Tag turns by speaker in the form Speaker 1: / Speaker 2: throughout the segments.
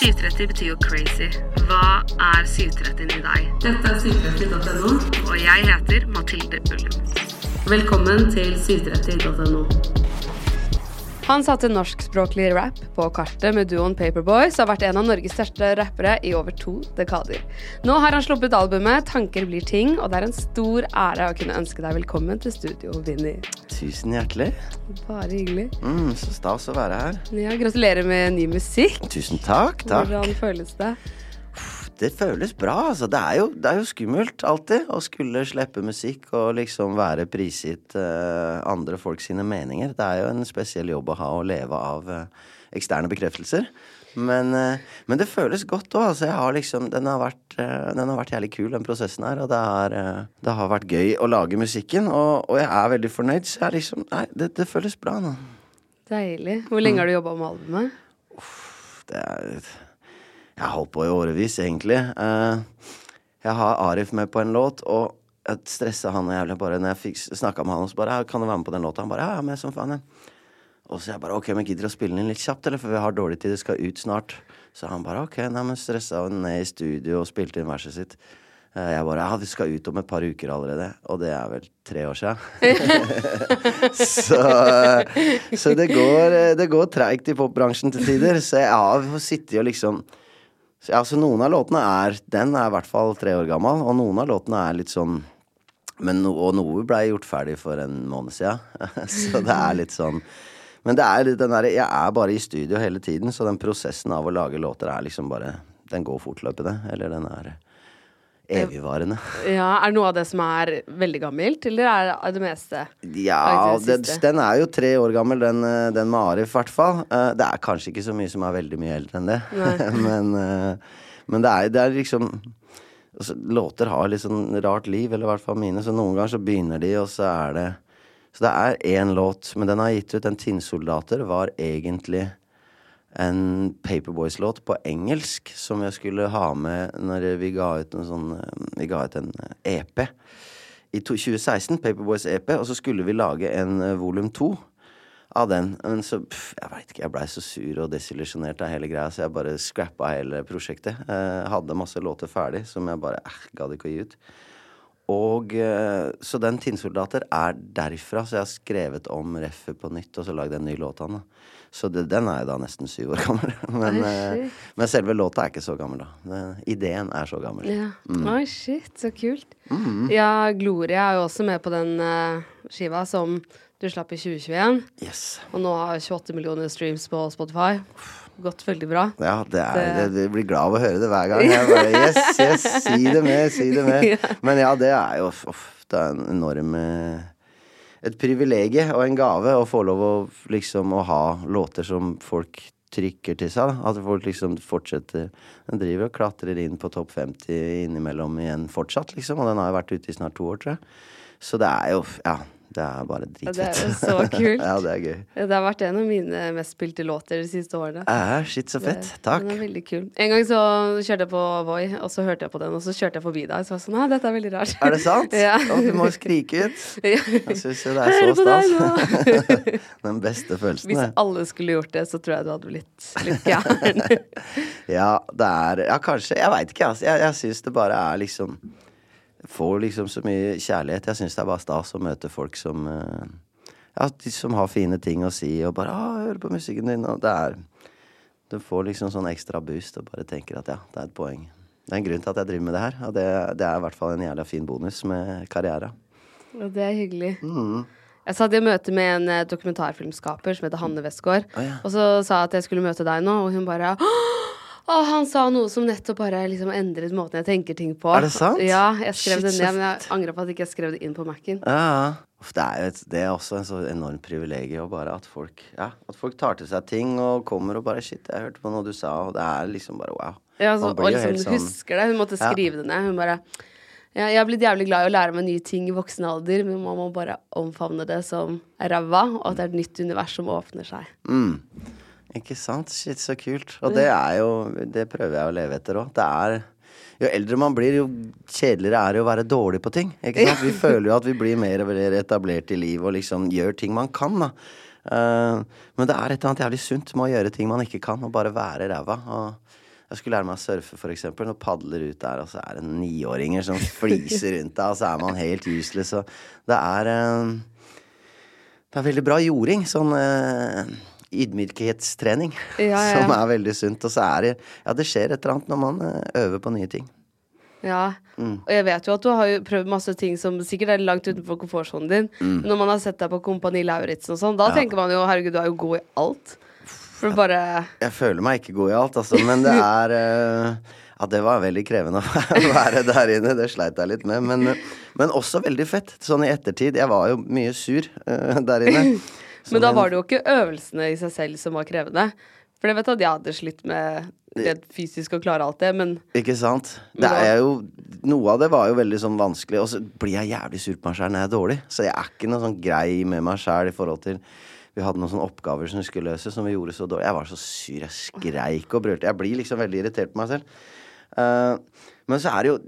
Speaker 1: 730 betyr jo crazy. Hva er 730 i deg? Dette er 730.no, og jeg heter Mathilde Ullum. Velkommen til 730.no. Han satte norskspråklig rap på kartet med duoen Paperboy, som har vært en av Norges største rappere i over to dekader. Nå har han sluppet albumet 'Tanker blir ting', og det er en stor ære å kunne ønske deg velkommen til studio, Vinni.
Speaker 2: Tusen hjertelig.
Speaker 1: Bare hyggelig.
Speaker 2: Mm, så stas å være her.
Speaker 1: Ja, gratulerer med ny musikk.
Speaker 2: Tusen takk. takk.
Speaker 1: Hvordan føles det?
Speaker 2: Det føles bra, altså. Det er, jo, det er jo skummelt alltid å skulle slippe musikk og liksom være prisgitt uh, andre folk sine meninger. Det er jo en spesiell jobb å ha å leve av uh, eksterne bekreftelser. Men, uh, men, det føles godt òg. Altså, jeg har liksom den har, vært, den har vært jævlig kul, den prosessen her. Og det, er, det har vært gøy å lage musikken. Og, og, jeg er veldig fornøyd, så jeg liksom Nei, det, det føles bra nå.
Speaker 1: Deilig. Hvor lenge har du jobba med albumet?
Speaker 2: Uff, det er jeg har holdt på i årevis, egentlig. Uh, jeg har Arif med på en låt, og jeg stressa han jævlig bare når jeg snakka med han. Og så bare 'Kan du være med på den låta?' Han bare 'Ja, jeg er med som faen'. Og så jeg bare 'Ok, men gidder du å spille den inn litt kjapt, eller? For vi har dårlig tid, det skal ut snart'. Så han bare 'Ok', nei, men stressa han ned i studio og spilte inn verset sitt. Uh, jeg bare 'Ja, vi skal ut om et par uker allerede'. Og det er vel tre år sia. så, så det går, det går treigt i popbransjen til tider. Så jeg har sittet og liksom ja, så noen av låtene er Den er i hvert fall tre år gammel, og noen av låtene er litt sånn men no, Og noe blei gjort ferdig for en måned siden. så det er litt sånn Men det er den derre Jeg er bare i studio hele tiden, så den prosessen av å lage låter er liksom bare Den går fortløpende. Eller den er evigvarende.
Speaker 1: Ja, Er det noe av det som er veldig gammelt, eller er det det meste?
Speaker 2: Ja, det, den er jo tre år gammel, den, eh, den med Arif, i hvert fall. Eh, det er kanskje ikke så mye som er veldig mye eldre enn det, men, eh, men det, er, det er liksom altså, Låter har litt sånn rart liv, eller i hvert fall mine, så noen ganger så begynner de, og så er det Så det er én låt, men den har gitt ut. En Tinnsoldater var egentlig en Paperboys-låt på engelsk som jeg skulle ha med når vi ga ut en sånn Vi ga ut en EP i 2016, Paperboys EP, og så skulle vi lage en uh, volum to av den. Men så pff, Jeg veit ikke, jeg blei så sur og desillusjonert av hele greia, så jeg bare scrappa hele prosjektet. Uh, hadde masse låter ferdig som jeg bare eh, gadd ikke å gi ut. Og Så den 'Tinnsoldater' er derfra, så jeg har skrevet om reffet på nytt og så lagd en ny låt av den. Så det, den er jo da nesten syv år gammel. Men, eh, men, selve låta er ikke så gammel, da. Den, ideen er så gammel.
Speaker 1: Ja. Mm. Oi, shit, så kult. Mm. Ja, Gloria er jo også med på den uh, skiva som du slapp i 2021.
Speaker 2: Yes.
Speaker 1: Og nå har 28 millioner streams på Spotify. Gått veldig bra.
Speaker 2: Ja, det er, det, det blir glad av å høre det hver gang. Jeg bare, yes, yes, si det med, si det med. Men ja, det er jo ofte en enorm uh, et privilegium og en gave å få lov å liksom å ha låter som folk trykker til seg. Da. At folk liksom fortsetter Den driver og klatrer inn på topp 50 innimellom igjen fortsatt, liksom. Og den har jo vært ute i snart to år, tror jeg. Så det er jo Ja. Det er bare dritfett.
Speaker 1: Ja, det er så kult.
Speaker 2: ja, det er gøy.
Speaker 1: Det har vært en av mine mest spilte låter de siste årene.
Speaker 2: Ja, shit, så fett. Takk.
Speaker 1: Den er veldig kul. En gang så kjørte jeg på Voi, og så hørte jeg på den, og så kjørte jeg forbi deg, og så var jeg sånn Nei, dette er veldig rart.
Speaker 2: Er det sant?
Speaker 1: Ja.
Speaker 2: Å, du må skrike ut. Jeg syns jo det er så stas. Den beste følelsen,
Speaker 1: Hvis alle skulle gjort det, så tror jeg du hadde blitt litt gæren.
Speaker 2: Ja, det er Ja, kanskje. Jeg veit ikke, altså. Jeg, jeg syns det bare er liksom Får liksom så mye kjærlighet. Jeg syns det er bare stas å møte folk som eh, Ja, de som har fine ting å si, og bare jeg hører på musikken din', og det er Du får liksom sånn ekstra boost og bare tenker at ja, det er et poeng. Det er en grunn til at jeg driver med det her, og det, det er i hvert fall en jævla fin bonus med karriere.
Speaker 1: Og det er hyggelig.
Speaker 2: Mm.
Speaker 1: Jeg satt i møte med en eh, dokumentarfilmskaper som heter Hanne Westgård.
Speaker 2: oh, ja.
Speaker 1: Og så sa jeg at jeg skulle møte deg nå, og hun bare å, han sa noe som nettopp bare liksom endret måten jeg tenker ting på.
Speaker 2: Er det sant?
Speaker 1: Ja, jeg skrev
Speaker 2: Shit,
Speaker 1: det ned, men jeg angrer på at jeg ikke skrev det inn på Mac-en.
Speaker 2: Ja, ja. Det er, et, det er også en så enormt privilegium bare at folk Ja, at folk tar til seg ting og kommer og bare Shit, jeg hørte på noe du sa, og det er liksom bare wow.
Speaker 1: Ja, så, og liksom
Speaker 2: sånn-
Speaker 1: husker det. Hun måtte
Speaker 2: Ja.
Speaker 1: skrive det ned. Hun bare ja, Jeg har blitt jævlig glad i å lære meg nye ting i voksen alder, men man må bare omfavne det som ræva, og at det er et nytt univers som åpner seg.
Speaker 2: Mm. Ikke sant? Shit, så kult. Og det er jo Det prøver jeg å leve etter òg. Det er Jo eldre man blir, jo kjedeligere er det å være dårlig på ting. Ikke sant? Vi føler jo at vi blir mer og mer etablert i livet og liksom gjør ting man kan, da. Uh, men det er et eller annet jævlig sunt med å gjøre ting man ikke kan, og bare være ræva. Og jeg skulle lære meg å surfe, for eksempel, og padler ut der, og så er det niåringer som fliser rundt deg, og så er man helt useless, og det er uh, Det er veldig bra jording. Sånn eh, ydmykhetstrening.
Speaker 1: Ja, ja, ja.
Speaker 2: Som er veldig sunt. Og så er det Ja, det skjer et eller annet når man eh, øver på nye ting.
Speaker 1: Ja.
Speaker 2: Mm.
Speaker 1: Og jeg vet jo at du har prøvd masse ting som sikkert er langt utenfor komfortsonen din. Men når man har sett deg på Kompani Lauritzen og sånn, da
Speaker 2: Mm.
Speaker 1: Tenker man jo herregud, du er jo god i alt. For det bare
Speaker 2: Jeg føler meg ikke god i alt, altså, men det er uh, Ja, det var veldig krevende å være der inne. Det sleit jeg litt med. Men, men også veldig fett. Sånn i ettertid. Jeg var jo mye sur uh, der inne.
Speaker 1: Men da var det jo ikke øvelsene i seg selv som var krevende. For jeg vet at jeg hadde slitt med det fysisk å klare alt det, men
Speaker 2: Ikke sant? Det er jo Noe av det var jo veldig sånn vanskelig, og så blir jeg jævlig sur på meg sjæl når jeg er dårlig. Så jeg er ikke noe sånn grei med meg sjæl i forhold til Vi hadde noen sånne oppgaver som vi skulle løse, som vi gjorde så dårlig. Jeg var så sur. Jeg skreik og brølte. Jeg blir liksom veldig irritert på meg selv. Uh, men så er det jo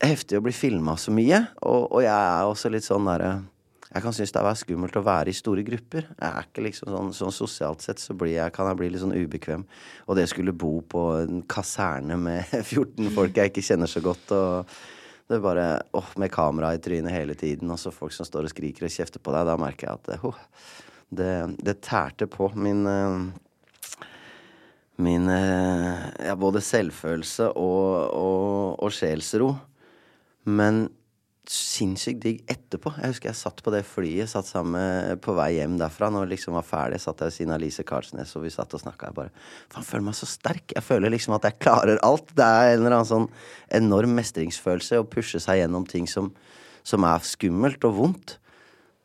Speaker 2: heftig å bli filma så mye, og, og jeg er også litt sånn derre jeg kan synes det er skummelt å være i store grupper. Jeg er ikke liksom sånn, sånn Sosialt sett så jeg, kan jeg bli litt sånn ubekvem. Og det skulle bo på en kaserne med 14 folk jeg ikke kjenner så godt, og det er bare åh, med kamera i trynet hele tiden, og så folk som står og skriker og kjefter på deg, da merker jeg at åh, det, det tærte på min eh, Min eh, ja, både selvfølelse og, og, og sjelsro. Men sinnssykt digg etterpå. Jeg husker jeg satt på det flyet, satt sammen på vei hjem derfra. Når det liksom var ferdig, satt jeg ved siden av Lise Karlsnes, og vi satt og snakka. Jeg bare Faen, føler meg så sterk. Jeg føler liksom at jeg klarer alt. Det er en eller annen sånn enorm mestringsfølelse å pushe seg gjennom ting som, som er skummelt og vondt.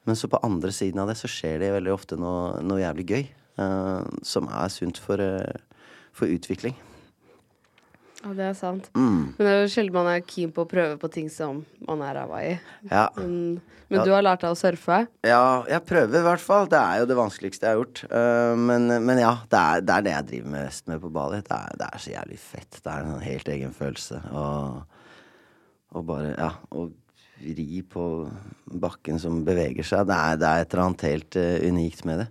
Speaker 2: Men så på andre siden av det så skjer det veldig ofte noe, noe jævlig gøy. Uh, som er sunt for, uh, for utvikling.
Speaker 1: Ja, det er sant.
Speaker 2: Mm.
Speaker 1: Men det er jo sjelden man er keen på å prøve på ting som man er ræva i.
Speaker 2: Ja.
Speaker 1: Men, men
Speaker 2: Ja.
Speaker 1: du har lært deg å surfe.
Speaker 2: Ja, jeg prøver i hvert fall. Det er jo det vanskeligste jeg har gjort. Uh, men, men ja, det er, det er det jeg driver mest med på Bali. Det er, det er så jævlig fett. Det er en sånn helt egen følelse. Og, og bare, ja Å ri på bakken som beveger seg. Det er, det er et eller annet helt uh, unikt med det.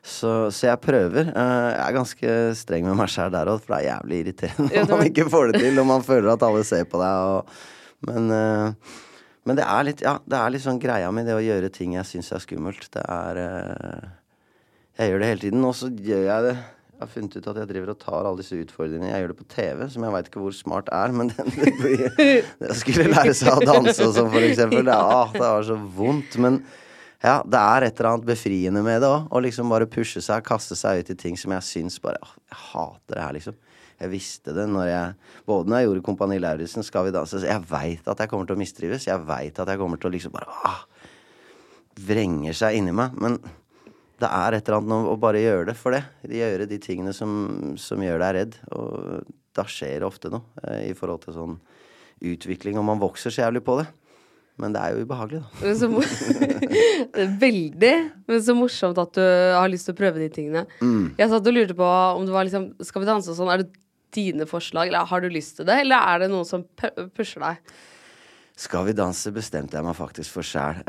Speaker 2: Så, så jeg prøver. Eh, jeg er ganske streng med meg sjæl der òg, for det er jævlig irriterende når man ikke får det til, og man føler at alle ser på deg. Og, men eh, men det er litt ja, det er litt sånn greia mi, det å gjøre ting jeg syns er skummelt. Det er eh, Jeg gjør det hele tiden, og så gjør jeg det. Jeg har funnet ut at jeg driver og tar alle disse utfordringene. Jeg gjør det på TV, som jeg veit ikke hvor smart er, men den, det Jeg skulle lære seg å danse og sånn, for eksempel. Det, ah, det var så vondt. Men ja, det er et eller annet befriende med det òg. Å liksom bare pushe seg, kaste seg ut i ting som jeg syns bare å, Jeg hater det her, liksom. Jeg visste det når jeg Både når jeg gjorde Kompani Lauritzen, Skal vi danse Jeg veit at jeg kommer til å mistrives. Jeg veit at jeg kommer til å liksom bare ah, Vrenger seg inni meg. Men det er et eller annet å bare gjøre det for det. Gjøre de tingene som, som gjør deg redd. Og da skjer det ofte noe eh, i forhold til sånn utvikling. Og man vokser så jævlig på det. Men det er jo ubehagelig, da.
Speaker 1: Men så, veldig. Men så morsomt at du har lyst til å prøve de tingene.
Speaker 2: Mm.
Speaker 1: Jeg satt og lurte på om det var liksom Skal vi danse og sånn, er det dine forslag, eller har du lyst til det, eller er det noen som pusher deg?
Speaker 2: Skal vi danse bestemte jeg meg faktisk for sjæl.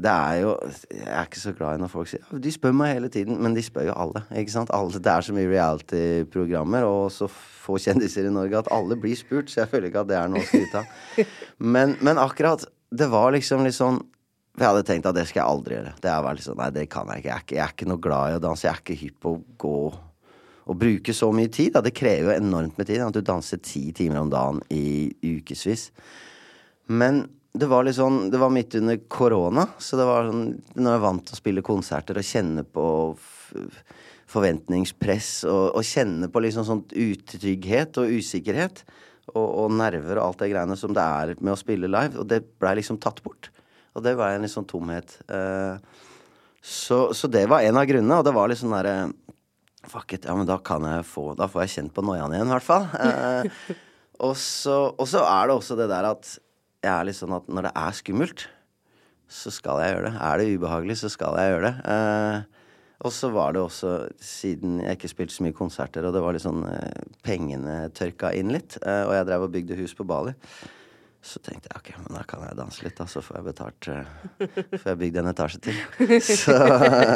Speaker 2: det er jo Jeg er ikke så glad i når folk sier De spør meg hele tiden, men de spør jo alle. Ikke sant? Alle, det er så mye reality-programmer og så få kjendiser i Norge at alle blir spurt, så jeg føler ikke at det er noe å skryte av. Men, men akkurat Det var liksom litt sånn Jeg hadde tenkt at det skal jeg aldri gjøre. Det er sånn, Nei, det kan jeg ikke. Jeg er ikke, jeg er ikke noe glad i å danse. Jeg er ikke hypp på å gå og bruke så mye tid. Da. Det krever jo enormt med tid. At du danser ti timer om dagen i ukevis. Men det var litt sånn Det var midt under korona, så det var sånn Når jeg vant til å spille konserter og kjenne på forventningspress og, og kjenne på liksom sånn utrygghet og usikkerhet og, og nerver og alt det greiene som det er med å spille live, og det blei liksom tatt bort. Og det var en litt sånn tomhet. Eh, så, så det var en av grunnene, og det var litt sånn derre Fuck it, ja, men da kan jeg få Da får jeg kjent på noiaen igjen, i hvert fall. Eh, og, så, og så er det også det der at jeg er litt sånn at når det er skummelt, så skal jeg gjøre det. Er det ubehagelig, så skal jeg gjøre det. Eh, og så var det også, siden jeg ikke spilte så mye konserter, og det var litt sånn eh, Pengene tørka inn litt, eh, og jeg drev og bygde hus på Bali. Så tenkte jeg ok, men da kan jeg danse litt, da, så får jeg betalt uh, Får jeg bygd en etasje til. Så,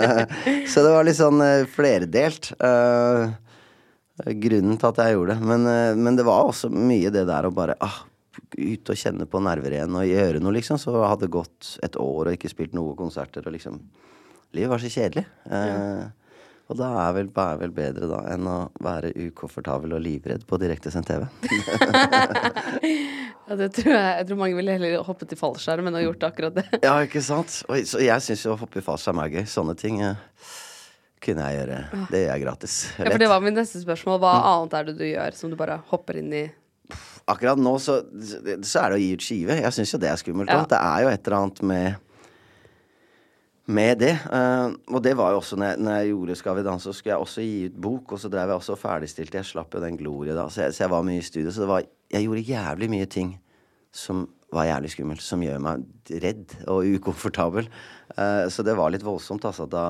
Speaker 2: så det var litt sånn flerdelt. Grunnen til at jeg gjorde det. Men, men det var også mye det der å bare ah, ut og kjenne på nerver igjen og gjøre noe, liksom. Så hadde gått et år og ikke spilt noen konserter, og liksom Livet var så kjedelig. Uh, og da er vel, er vel bedre da enn å være ukomfortabel og livredd på direktesendt TV.
Speaker 1: Ja, det tror jeg, jeg tror mange ville heller hoppet i fallskjerm enn å gjort akkurat det.
Speaker 2: Ja, ikke sant? Og, så jeg syns jo å hoppe i fallskjerm er gøy. Sånne ting eh, kunne jeg gjøre. Det gjør jeg gratis.
Speaker 1: Ja, for det var mitt neste spørsmål. Hva annet er det du gjør som du bare hopper inn i?
Speaker 2: Akkurat nå så, så er det å gi ut skive. Jeg syns jo det er skummelt.
Speaker 1: Ja.
Speaker 2: Det er jo et eller annet med med det. Eh, og det var jo også når jeg, når jeg gjorde Skal vi danse, så skulle jeg også gi ut bok, og så drev jeg også og ferdigstilte. Jeg slapp jo den Glorie da, så jeg, så jeg var mye i studio. Så var, jeg gjorde jævlig mye ting som var jævlig skummelt, som gjør meg redd og ukomfortabel. Eh, så det var litt voldsomt, altså. Da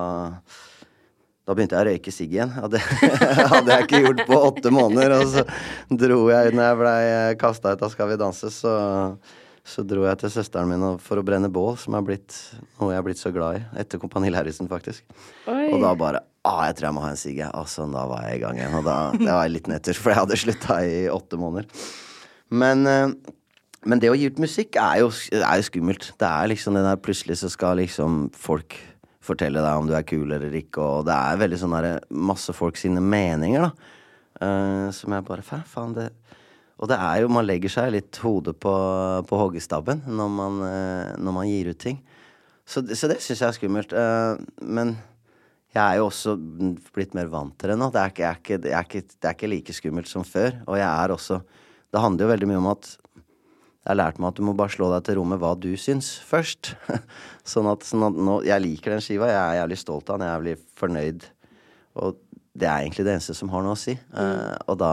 Speaker 2: da begynte jeg å røyke sigg igjen. Og det hadde jeg ikke gjort på åtte måneder. Og så dro jeg, når jeg blei kasta ut av Skal vi danse, så, så dro jeg til søsteren min for å brenne bål, som er blitt noe jeg er blitt så glad i. Etter Kompani Lauritzen, faktisk.
Speaker 1: Oi.
Speaker 2: Og da bare ah, jeg tror jeg må ha en sigg, jeg. Og sånn, da var jeg i gang igjen. Og da det var jeg litt nedtur, for jeg hadde slutta i åtte måneder. Men, eh, men det å gi ut musikk er jo, er jo skummelt. Det er liksom det der plutselig så skal liksom folk fortelle deg om du er kul eller ikke, og det er veldig sånn derre masse folk sine meninger, da. Uh, som jeg bare Faen, faen, det Og det er jo Man legger seg litt hodet på, på hoggestabben når man, eh, når man gir ut ting. Så, så det syns jeg er skummelt. eh, men jeg er jo også blitt mer vant til det nå. Det er, ikke, er ikke, det, er ikke, det er ikke like skummelt som før. Og jeg er også Det handler jo veldig mye om at jeg har lært meg at du må bare slå deg til ro med hva du syns, først. sånn at, sånn at nå, Jeg liker den skiva. Jeg er jævlig stolt av den. Jeg er jævlig fornøyd. Og det er egentlig det eneste som har noe å si. Eh, og da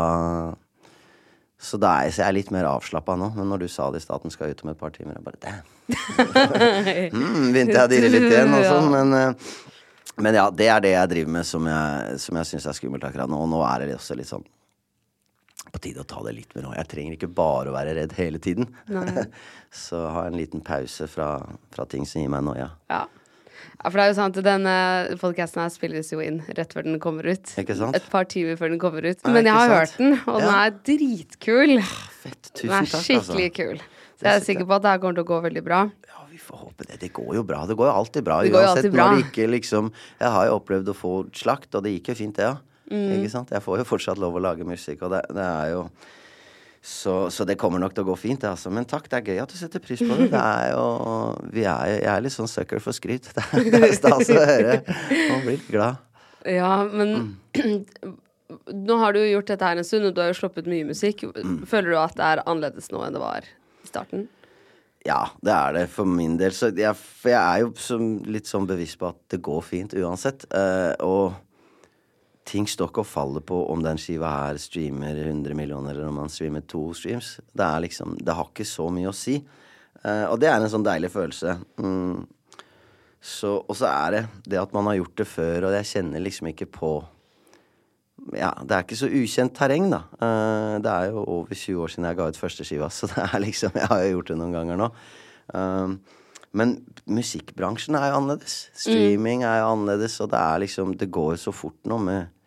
Speaker 2: Så da er så jeg er litt mer avslappa nå. Men når du sa det i stad den skal ut om et par timer, jeg bare damn. mm, begynte jeg å dirre litt igjen og sånn. Men, eh, men ja, det er det jeg driver med som jeg, som jeg syns er skummelt akkurat nå. Og nå er det også litt sånn på tide å ta det litt med ro. Jeg trenger ikke bare å være redd hele tiden. så ha en liten pause fra, fra ting som gir meg noia.
Speaker 1: Ja. Ja, for det er jo sant, denne podkasten her spilles jo inn rett før den kommer ut.
Speaker 2: Ikke sant?
Speaker 1: Et par timer før den kommer ut.
Speaker 2: Ja,
Speaker 1: Men jeg har
Speaker 2: sant?
Speaker 1: hørt den, og den er dritkul.
Speaker 2: Fett.
Speaker 1: Den
Speaker 2: Tusen
Speaker 1: er
Speaker 2: takk, altså.
Speaker 1: skikkelig kul. Så jeg er sikker på at det her kommer til å gå veldig bra.
Speaker 2: Ja, vi får håpe det. Det går jo bra. Det går jo alltid bra.
Speaker 1: Det går jo alltid bra.
Speaker 2: når det ikke liksom Jeg har jo opplevd å få slakt, og det gikk jo fint, det, ja.
Speaker 1: Mm.
Speaker 2: Ikke sant? Jeg får jo fortsatt lov å lage musikk, og det, det er jo så, så det kommer nok til å gå fint, altså. Men takk, det er gøy at du setter pris på det. Det er jo vi er, Jeg er litt sånn sucker for skryt. Det er, det er stas å høre. Man blir glad.
Speaker 1: Ja, men
Speaker 2: Mm.
Speaker 1: nå har du gjort dette her en stund, og du har jo sluppet mye musikk.
Speaker 2: Mm.
Speaker 1: Føler du at det er annerledes nå enn det var i starten?
Speaker 2: Ja, det er det for min del. Så jeg, jeg er jo som, litt sånn bevisst på at det går fint uansett. Uh, og ting står ikke og faller på om den skiva her streamer 100 millioner, eller om man streamer to streams. Det liksom Det har ikke så mye å si. Uh, og det er en sånn deilig følelse. Mm. Så, og så er det det at man har gjort det før, og jeg kjenner liksom ikke på Ja, det er ikke så ukjent terreng, da. Uh, det er jo over 20 år siden jeg ga ut første skiva, så det er liksom Jeg har jo gjort det noen ganger nå. Uh, men musikkbransjen er jo annerledes. Streaming er jo annerledes, og det er liksom Det går så fort nå med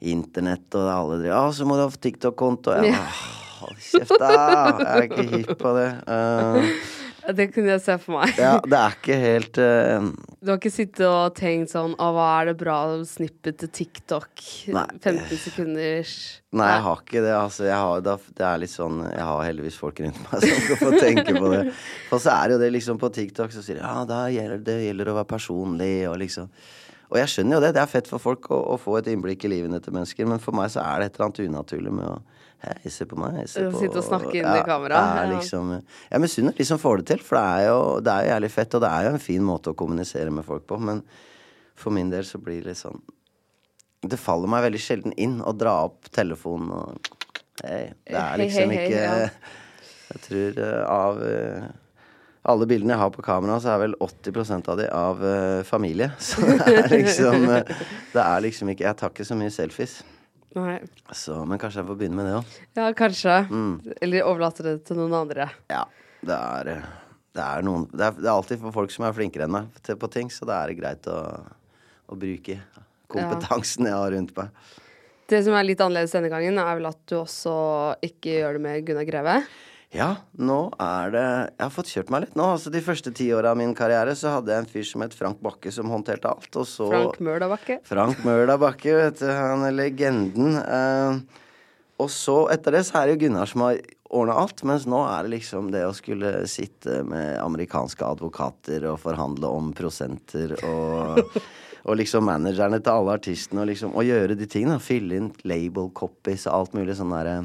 Speaker 2: internett, og alle driver Ja, så må du ha TikTok-konto. Ja. Hold kjeft, da! Jeg er ikke hypp på det. Uh,
Speaker 1: det kunne jeg se for meg.
Speaker 2: ja, det er ikke helt uh,
Speaker 1: Du har ikke sittet og tenkt sånn Å, hva er det bra snippet til TikTok? Nei. 15 sekunders
Speaker 2: Nei, jeg har ikke det. Altså, har, det er litt sånn Jeg har heldigvis folk rundt meg som kan få tenke på det. For så er det jo det liksom på TikTok så sier de ja, da gjelder, det gjelder å være personlig og liksom Og jeg skjønner jo det. Det er fett for folk å, å få et innblikk i livene til mennesker, men for meg så er det et eller annet unaturlig med å Hei, se på meg. Se på
Speaker 1: Sitte og snakke inn ja, i kameraet.
Speaker 2: Liksom, jeg misunner de som får det til, for det er, jo, det er jo jævlig fett. Og det er jo en fin måte å kommunisere med folk på. Men for min del så blir det litt sånn Det faller meg veldig sjelden inn å dra opp telefonen og Hei. Det er liksom ikke ja. Jeg tror uh, av uh, alle bildene jeg har på kamera, så er vel 80 av de av uh, familie. Så det er liksom Det er liksom ikke Jeg tar ikke så mye selfies.
Speaker 1: Nei.
Speaker 2: Så, men kanskje jeg får begynne med det òg.
Speaker 1: Ja, kanskje. Mm. Eller overlate det til noen andre.
Speaker 2: Ja. Det er, det er noen det er, det er, alltid for folk som er flinkere enn meg til, på ting, så det er greit å, å bruke kompetansen ja. jeg har rundt meg.
Speaker 1: Det som er litt annerledes denne gangen, er vel at du også ikke gjør det med Gunnar Greve?
Speaker 2: Ja, nå er det Jeg har fått kjørt meg litt nå. Altså De første ti åra av min karriere så hadde jeg en fyr som het Frank Bakke, som håndterte alt. Og så
Speaker 1: Frank Møla Bakke?
Speaker 2: Frank Møla Bakke, vet du. Han er legenden. Uh, og så, etter det, så er det jo Gunnar som har ordna alt. Mens nå er det liksom det å skulle sitte med amerikanske advokater og forhandle om prosenter og Og liksom managerne til alle artistene og liksom Og gjøre de tingene. Fylle inn label copies og alt mulig sånn derre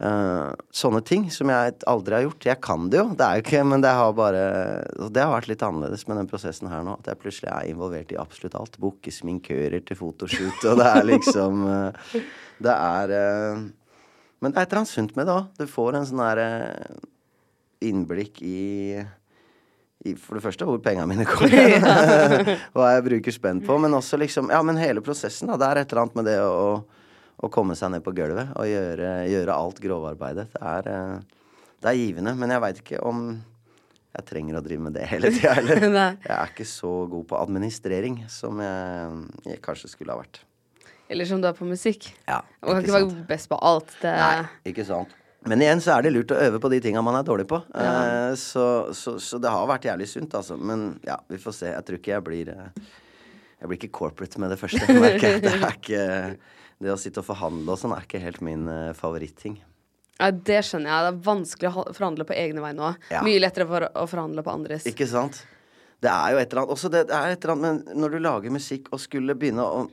Speaker 2: Uh, sånne ting som jeg aldri har gjort. Jeg kan det jo, det er jo ikke, men det har bare Det har vært litt annerledes med den prosessen her nå. At jeg plutselig er involvert i absolutt alt. Booke sminkører til fotoshoot, og det er liksom uh, Det er uh, Men det er et eller annet sunt med det òg. Du får en sånn derre innblikk i, i for det første hvor pengene mine kommer, hva jeg bruker spenn på, men også liksom Ja, men hele prosessen, da. Det er et eller annet med det å å komme seg ned på gulvet og gjøre, gjøre alt grovarbeidet. Det er, eh, det er givende, men jeg veit ikke om jeg trenger å drive med det hele tida heller. jeg er ikke så god på administrering som jeg, jeg, kanskje skulle ha vært.
Speaker 1: Eller som du er på musikk.
Speaker 2: Ja, ikke
Speaker 1: Man kan ikke sant. være best på alt. Det...
Speaker 2: Nei, ikke sant. Men igjen så er det lurt å øve på de tinga man er dårlig på. Ja. Eh, så, så, så, det har vært jævlig sunt, altså. Men ja, vi får se. Jeg tror ikke jeg blir uh, Jeg blir ikke corporate med det første, merker. Det er ikke det å sitte og forhandle og sånn er ikke helt min uh, favoritting.
Speaker 1: Ja, det skjønner jeg. Det er vanskelig å forhandle på egne vegne òg. Ja. Mye lettere for å forhandle på andres.
Speaker 2: Ikke sant. Det er jo et eller annet Også det, det er et eller annet Men når du lager musikk og skulle begynne å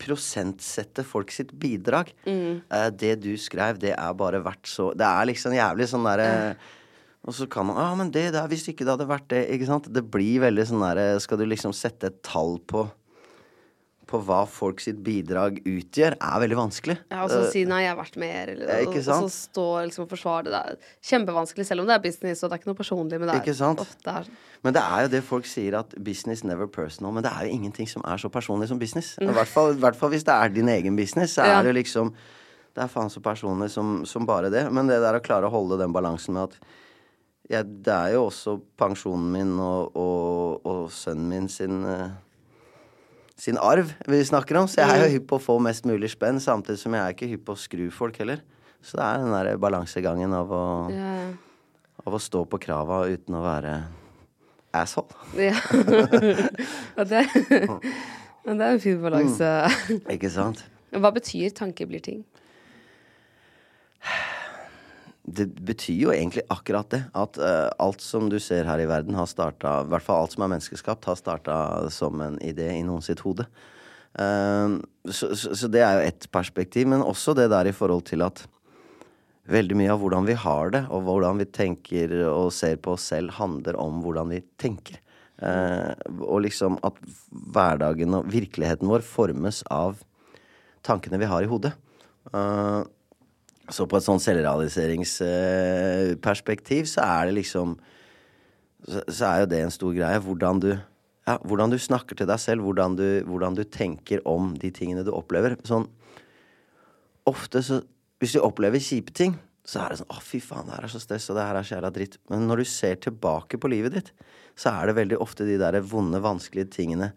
Speaker 2: prosentsette folk sitt bidrag mm. uh, Det du skrev, det er bare verdt så Det er liksom jævlig sånn derre uh, og så kan man Ja, ah, men det der, hvis ikke det hadde vært det, ikke sant. Det blir veldig sånn derre Skal du liksom sette et tall på på hva folk sitt bidrag utgjør, er veldig vanskelig.
Speaker 1: Ja, og så uh, si nei, jeg har vært med her', eller og, og så stå liksom og forsvare det. Det er kjempevanskelig, selv om det er business, og det er ikke noe personlig med det.
Speaker 2: Ikke sant? Oh, det er... Men det er jo det folk sier, at business never personal. Men det er jo ingenting som er så personlig som business. I hvert fall, hvert fall hvis det er din egen business, så er ja. det liksom Det er faen så personlig som, som, bare det. Men det der å klare å holde den balansen med at ja, det er jo også pensjonen min og, og, og sønnen min sin uh, sin arv vi snakker om. Så jeg er jo mm. hypp på å få mest mulig spenn, samtidig som jeg er ikke hypp på å skru folk heller. Så det er den der balansegangen av å, ja. av å stå på krava uten å være asshole.
Speaker 1: Ja. og det, det er en fin balanse.
Speaker 2: Mm. Ikke sant?
Speaker 1: Hva betyr 'tanke blir ting'?
Speaker 2: Det betyr jo egentlig akkurat det. At uh, alt som du ser her i verden, har starta I hvert fall alt som er menneskeskapt, har starta som en idé i noen sitt hode. Uh, så, so, so, so det er jo ett perspektiv. Men også det der i forhold til at veldig mye av hvordan vi har det, og hvordan vi tenker og ser på oss selv, handler om hvordan vi tenker. Uh, og liksom at hverdagen og virkeligheten vår formes av tankene vi har i hodet. Uh, Så på et sånn selvrealiseringsperspektiv så er det liksom så, er jo det en stor greie. Hvordan du, ja, hvordan du snakker til deg selv, hvordan du, hvordan du, tenker om de tingene du opplever. Sånn Ofte så Hvis du opplever kjipe ting, så er det sånn Å, fy faen, det her er så stress, og det her er så jævla dritt. Men når du ser tilbake på livet ditt, så er det veldig ofte de der vonde, vanskelige tingene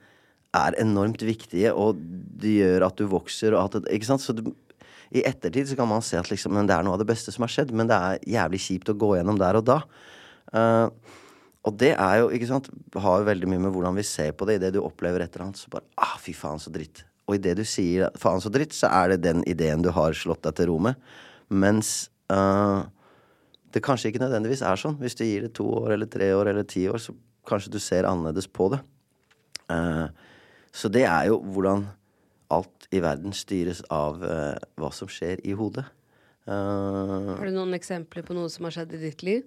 Speaker 2: er enormt viktige, og de gjør at du vokser, og at Ikke sant? Så du, i ettertid så kan man se at liksom, det er noe av det beste som har skjedd, men det er jævlig kjipt å gå gjennom der og da. Uh, og det er jo, ikke sant, har jo veldig mye med hvordan vi ser på det. Idet du opplever et eller annet, så bare ah, fy faen, så dritt. Og idet du sier faen, så dritt, så er det den ideen du har slått deg til ro med. Mens uh, det kanskje ikke nødvendigvis er sånn. Hvis du gir det to år eller tre år eller ti år, så kanskje du ser annerledes på det. Uh, så det er jo hvordan alt i verden styres av uh, hva som skjer i hodet.
Speaker 1: Uh, har du noen eksempler på noe som har skjedd i ditt liv?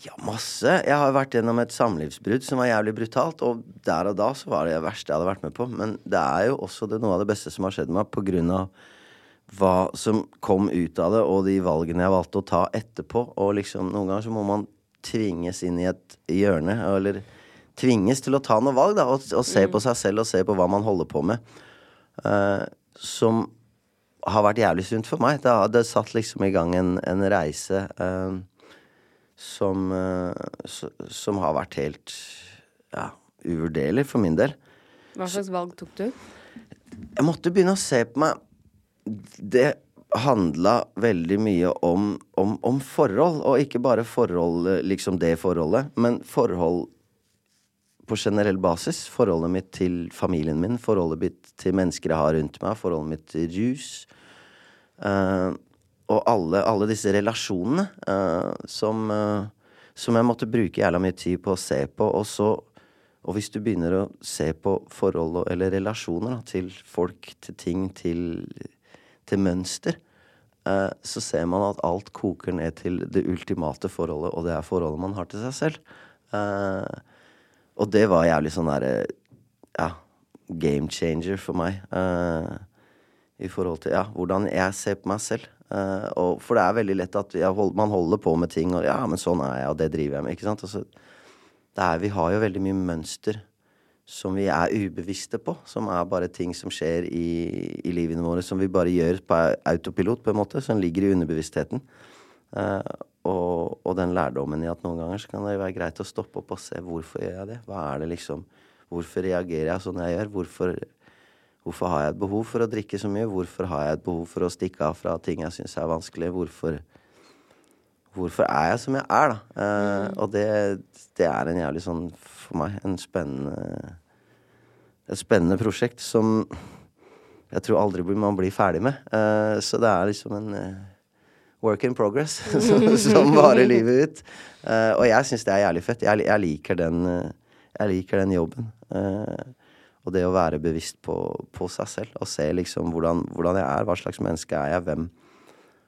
Speaker 2: Ja, masse. Jeg har vært gjennom et samlivsbrudd som var jævlig brutalt. Og der og da så var det det verste jeg hadde vært med på. Men det er jo også det, noe av det beste som har skjedd meg på grunn av hva som kom ut av det, og de valgene jeg valgte å ta etterpå. Og liksom, noen ganger så må man tvinges inn i et hjørne, eller tvinges til å ta noe valg, da, og, og se mm. på seg selv og se på hva man holder på med. Uh, som har vært jævlig sunt for meg. Det, det satt liksom i gang en, en reise uh, som, uh, som har vært helt ja, uvurderlig for min del.
Speaker 1: Hva slags valg tok du?
Speaker 2: Jeg måtte begynne å se på meg Det handla veldig mye om, om, om, forhold, og ikke bare forhold, liksom det forholdet, men forhold på generell basis. Forholdet mitt til familien min, forholdet mitt til mennesker jeg har rundt meg, forholdet mitt til rus. Uh, og alle, alle, disse relasjonene uh, som, uh, som, jeg måtte bruke jævla mye tid på å se på. Og så Og hvis du begynner å se på forhold eller relasjoner da, til folk, til ting, til, til mønster, så ser man at alt koker ned til det ultimate forholdet, og det er forholdet man har til seg selv. Og det var jævlig sånn derre Ja, game changer for meg. Uh, I forhold til ja, hvordan jeg ser på meg selv. Uh, og, for det er veldig lett at hold, man holder på med ting, og ja, men sånn er jeg, og det driver jeg med. ikke sant? Altså, er, vi har jo veldig mye mønster som vi er ubevisste på. Som er bare ting som skjer i, i livene våre, som vi bare gjør på autopilot, på en måte. Som ligger i underbevisstheten. Uh, og, og, den lærdommen i at noen ganger så kan det være greit å stoppe opp og se hvorfor gjør jeg det. Hva er det liksom Hvorfor reagerer jeg sånn jeg gjør? Hvorfor, hvorfor har jeg et behov for å drikke så mye? Hvorfor har jeg et behov for å stikke av fra ting jeg syns er vanskelig? Hvorfor, hvorfor er jeg som jeg er, da? Eh, mm. Og det, det, er en jævlig sånn, for meg, en spennende Et spennende prosjekt som jeg tror aldri man blir ferdig med. Eh, så det er liksom en uh, work in progress som varer livet ut. Uh, og jeg syns det er jævlig fett. Jeg, jeg, liker, den, uh, jeg liker den jobben. Uh, og det å være bevisst på, på, seg selv og se liksom hvordan, hvordan, jeg er. Hva slags menneske er jeg? Hvem?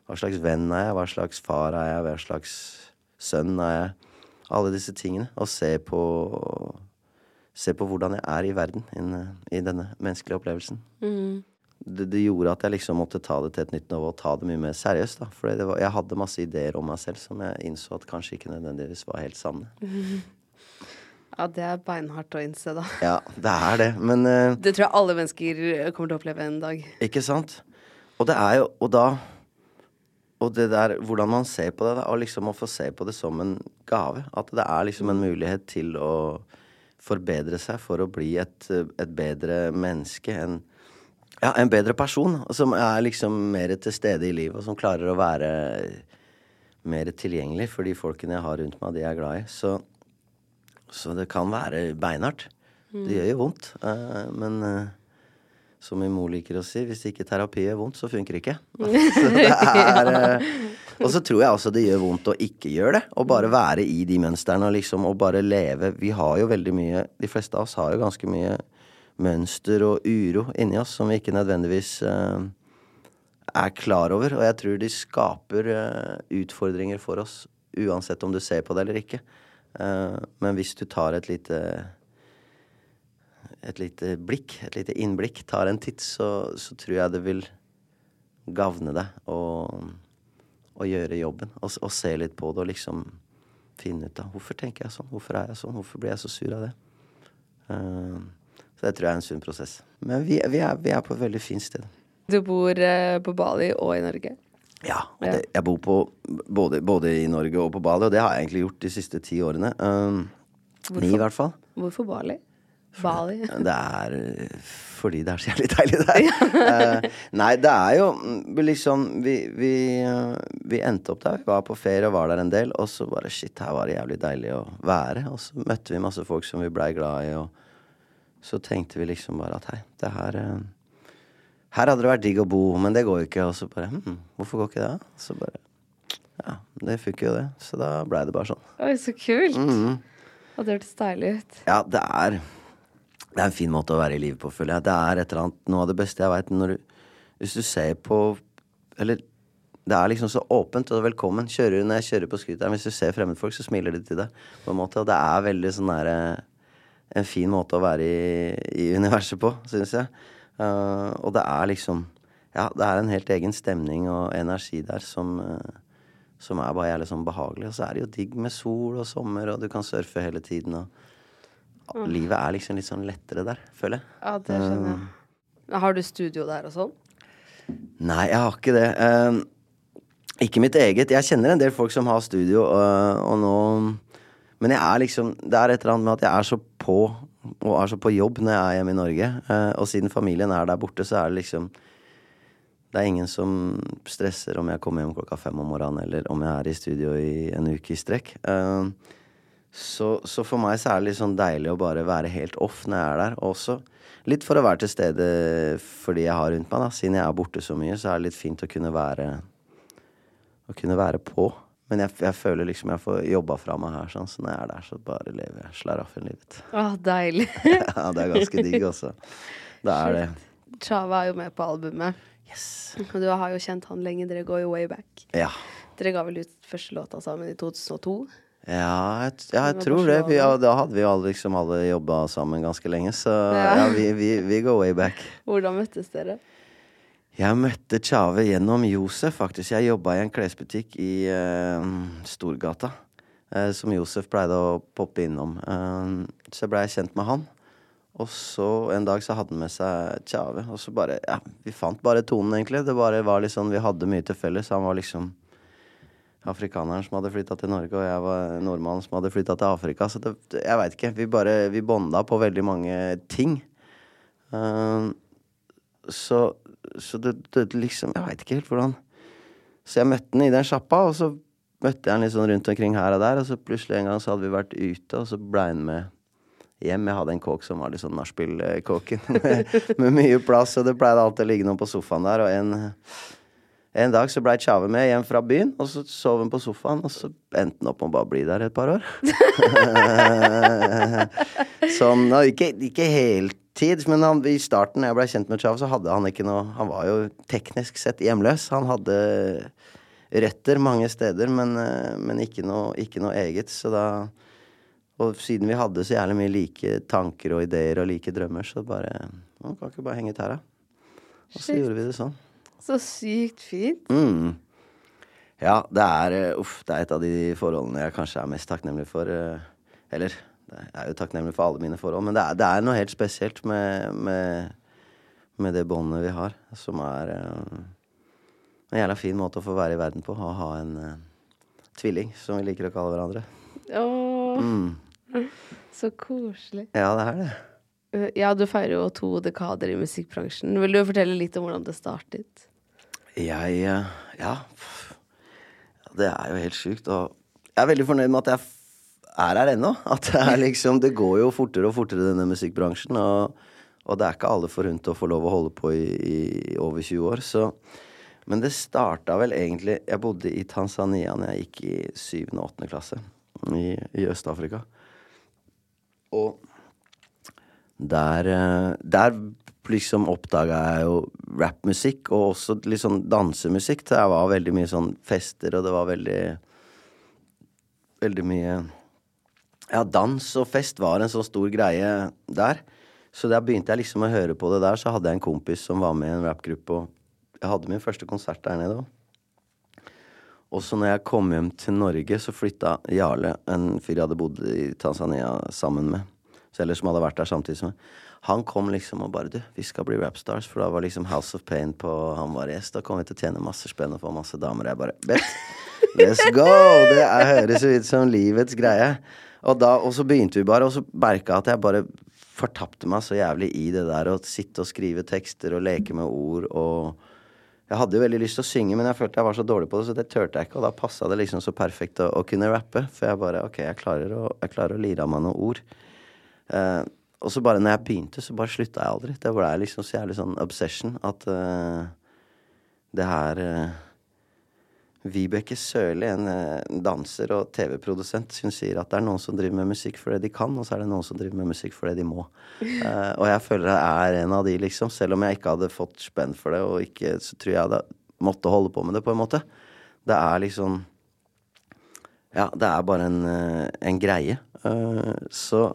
Speaker 2: Hva slags venn er jeg? Hva slags far er jeg? Hva slags sønn er jeg? Alle disse tingene. Og se på Se på hvordan jeg er i verden in, i denne menneskelige opplevelsen. Mm det, det, gjorde at jeg liksom måtte ta det til et nytt nivå og ta det mye mer seriøst. da. For jeg hadde masse ideer om meg selv som jeg innså at kanskje ikke nødvendigvis var helt sanne.
Speaker 1: Ja, det er beinhardt å innse, da.
Speaker 2: Ja, det er det, men uh,
Speaker 1: Det tror jeg alle mennesker kommer til å oppleve en dag.
Speaker 2: Ikke sant? Og det er jo Og da Og det der hvordan man ser på det, da, og liksom å få se på det som en gave. At det er liksom en mulighet til å forbedre seg for å bli et, et bedre menneske. En, ja, en bedre person som er liksom mer til stede i livet, og som klarer å være mer tilgjengelig for de folkene jeg har rundt meg, de jeg er glad i. Så, så det kan være beinhardt. Mm. Det gjør jo vondt. Uh, men uh, som min mor liker å si, hvis ikke terapi gjør vondt, så funker det ikke. så det er, uh, og så tror jeg også det gjør vondt å ikke gjøre det. Å bare være i de mønstrene og liksom og bare leve. Vi har jo veldig mye De fleste av oss har jo ganske mye mønster og uro inni oss som vi ikke nødvendigvis uh, er klar over. Og jeg tror de skaper uh, utfordringer for oss, uansett om du ser på det eller ikke. Uh, men hvis du tar et lite et lite blikk, et lite innblikk, tar en titt, så, så tror jeg det vil gagne deg. å, å gjøre jobben. Og, og, se litt på det og liksom finne ut av hvorfor tenker jeg sånn, hvorfor er jeg sånn, hvorfor blir jeg så sur av det. Uh, så det tror jeg er en sunn prosess. Men vi, vi, er, vi er, på et veldig fint sted.
Speaker 1: Du bor uh, på Bali og i Norge?
Speaker 2: Ja. det, jeg bor på, både, både, i Norge og på Bali, og det har jeg egentlig gjort de siste ti årene. Um, ni, i hvert fall.
Speaker 1: Hvorfor Bali? Bali?
Speaker 2: Det er fordi det er så jævlig deilig der. uh, nei, det er jo mm, liksom vi, vi, vi, endte opp der. Vi var på ferie og var der en del. Og så bare shit, her var det jævlig deilig å være. Og så møtte vi masse folk som vi blei glad i, og så tenkte vi liksom bare at hei, det her uh, Her hadde det vært digg å bo, men det går jo ikke. Og så bare hm, hvorfor går ikke det? Så bare Ja, det funker jo det. Så da blei det bare sånn.
Speaker 1: Oi, så kult. Mm -hmm. Og det hørtes deilig ut.
Speaker 2: Ja, det er det er en fin måte å være i livet på, føler jeg. Det er et eller annet, noe av det beste jeg veit. Hvis du ser på Eller det er liksom så åpent og velkommen. Kjører Når jeg kjører på scooteren, hvis du ser fremmedfolk, så smiler de til deg. på en måte, Og det er veldig sånn der, en fin måte å være i, i universet på, syns jeg. Uh, og det er liksom Ja, det er en helt egen stemning og energi der som, uh, som er bare jævlig sånn behagelig. Og så er det jo digg med sol og sommer, og du kan surfe hele tiden. og Mm. Livet er liksom litt sånn lettere der, føler jeg.
Speaker 1: Ja, det skjønner jeg. Uh, har du studio der og sånn?
Speaker 2: Nei, jeg har ikke det. Uh, ikke mitt eget. Jeg kjenner en del folk som har studio, uh, og nå Men jeg er liksom Det er et eller annet med at jeg er så på, og er så på jobb når jeg er hjemme i Norge. Uh, og siden familien er der borte, så er det liksom det er ingen som stresser om jeg kommer hjem klokka fem om morgenen, eller om jeg er i studio i en uke i strekk. Uh, så, så, for meg så er det litt sånn deilig å bare være helt off når jeg er der. Også litt for å være til stede fordi jeg har rundt meg, da. Siden jeg er borte så mye, så er det litt fint å kunne være Å kunne være på. Men jeg, jeg føler liksom jeg får jobba fra meg her, sånn. Så når jeg er der, så bare lever jeg slaraffenlivet.
Speaker 1: Å, deilig.
Speaker 2: ja, det er ganske digg også. Det er det.
Speaker 1: Chava er jo med på albumet.
Speaker 2: Yes.
Speaker 1: Og du har jo kjent han lenge. Dere går jo way back.
Speaker 2: Ja.
Speaker 1: Dere ga vel ut første låta sammen i 2002?
Speaker 2: Ja, jeg, ja, jeg tror det. Vi, ja, da hadde vi alle, liksom alle jobba sammen ganske lenge, så ja, ja vi, vi, vi, går way back.
Speaker 1: Hvordan møttes dere?
Speaker 2: Jeg møtte Tjave gjennom Josef, faktisk. Jeg jobba i en klesbutikk i uh, Storgata. Uh, som Josef pleide å poppe innom. Uh, så blei jeg kjent med han. Og så en dag så hadde han med seg Tjave, og så bare Ja, vi fant bare tonen, egentlig. Det bare var litt sånn Vi hadde mye til felles. Han var liksom afrikaneren som hadde flytta til Norge, og jeg var nordmannen som hadde flytta til Afrika. Så det, jeg veit ikke. Vi bare Vi bonda på veldig mange ting. Uh, så, så det, det, liksom Jeg veit ikke helt hvordan Så jeg møtte han i den sjappa, og så møtte jeg han litt sånn rundt omkring her og der, og så plutselig en gang så hadde vi vært ute, og så blei han med hjem. Jeg hadde en kåk som var litt sånn nachspiel-kåken, med, med mye plass, og det pleide alltid å ligge noen på sofaen der, og en en dag så blei Tjave med hjem fra byen, og så sov hun på sofaen, og så endte han opp med å bare bli der et par år. sånn, ikke, ikke heltid, men han, i starten, da jeg blei kjent med Chav, så hadde han ikke noe Han var jo teknisk sett hjemløs. Han hadde røtter mange steder, men, men ikke, noe, ikke, noe, eget. Så da Og siden vi hadde så jævlig mye like tanker og ideer og like drømmer, så bare Man kan ikke bare henge tæra. Og så gjorde vi det sånn.
Speaker 1: Så sykt fint.
Speaker 2: Mm. Ja, det er eh, Uff, det er et av de forholdene jeg kanskje er mest takknemlig for. Eh, eller jeg er jo takknemlig for alle mine forhold, men det er, det er noe helt spesielt med, med, med det båndet vi har, som er uh, en jævla fin måte å få være i verden på. Å ha en uh, tvilling, som vi liker å kalle hverandre.
Speaker 1: Åh, mm. Så koselig.
Speaker 2: Ja, det er det.
Speaker 1: Ja, du feirer jo to dekader i musikkbransjen. Vil du fortelle litt om hvordan det startet?
Speaker 2: Jeg eh, Ja. Det er jo helt sjukt. Og jeg er veldig fornøyd med at jeg er her ennå. At det er liksom Det går jo fortere og fortere, denne musikkbransjen. Og, og det er ikke alle forunt å få lov å holde på i, i over 20 år. Så Men det starta vel egentlig Jeg bodde i Tanzania når jeg gikk i 7. og 8. klasse i, i Øst-Afrika. Og der, eh, der liksom oppdaga jeg jo rappmusikk, og også litt sånn dansemusikk. Det var veldig mye sånn fester, og det var veldig Veldig mye Ja, dans og fest var en sånn stor greie der. Så da begynte jeg liksom å høre på det der, så hadde jeg en kompis som var med i en rappgruppe, og jeg hadde min første konsert der nede òg. Og så når jeg kom hjem til Norge, så flytta Jarle, en fyr jeg hadde bodd i Tanzania sammen med, eller som hadde vært der samtidig som meg. Han kom liksom og bare Du, vi skal bli rapstars. For da var liksom House of Pain på Han var gjest. Da kom vi til å tjene masse spenn og få masse damer. Jeg bare Bet! Let's go! Det er, høres ut som livets greie. Og, da, og så begynte vi bare, og så merka jeg at jeg bare fortapte meg så jævlig i det der å sitte og skrive tekster og leke med ord og jeg hadde jo veldig lyst til å synge, men jeg følte jeg var så dårlig på det, så det turte jeg ikke. Og da passa det liksom så perfekt å, å, kunne rappe. For jeg bare OK, jeg klarer å, jeg klarer å lire av meg noen ord. Uh, og så bare når jeg begynte, så bare slutta jeg aldri. Det ble liksom så jævlig sånn obsession at uh, det her eh, Vibeke Sørli, en, en danser og TV-produsent, hun sier at det er noen som driver med musikk for det de kan, og så er det noen som driver med musikk for det de må. Uh, og jeg føler jeg er en av de, liksom. Selv om jeg ikke hadde fått spenn for det, og ikke, så tror jeg jeg måtte holde på med det, på en måte. Det er liksom Ja, det er bare en, eh, en greie. Uh, så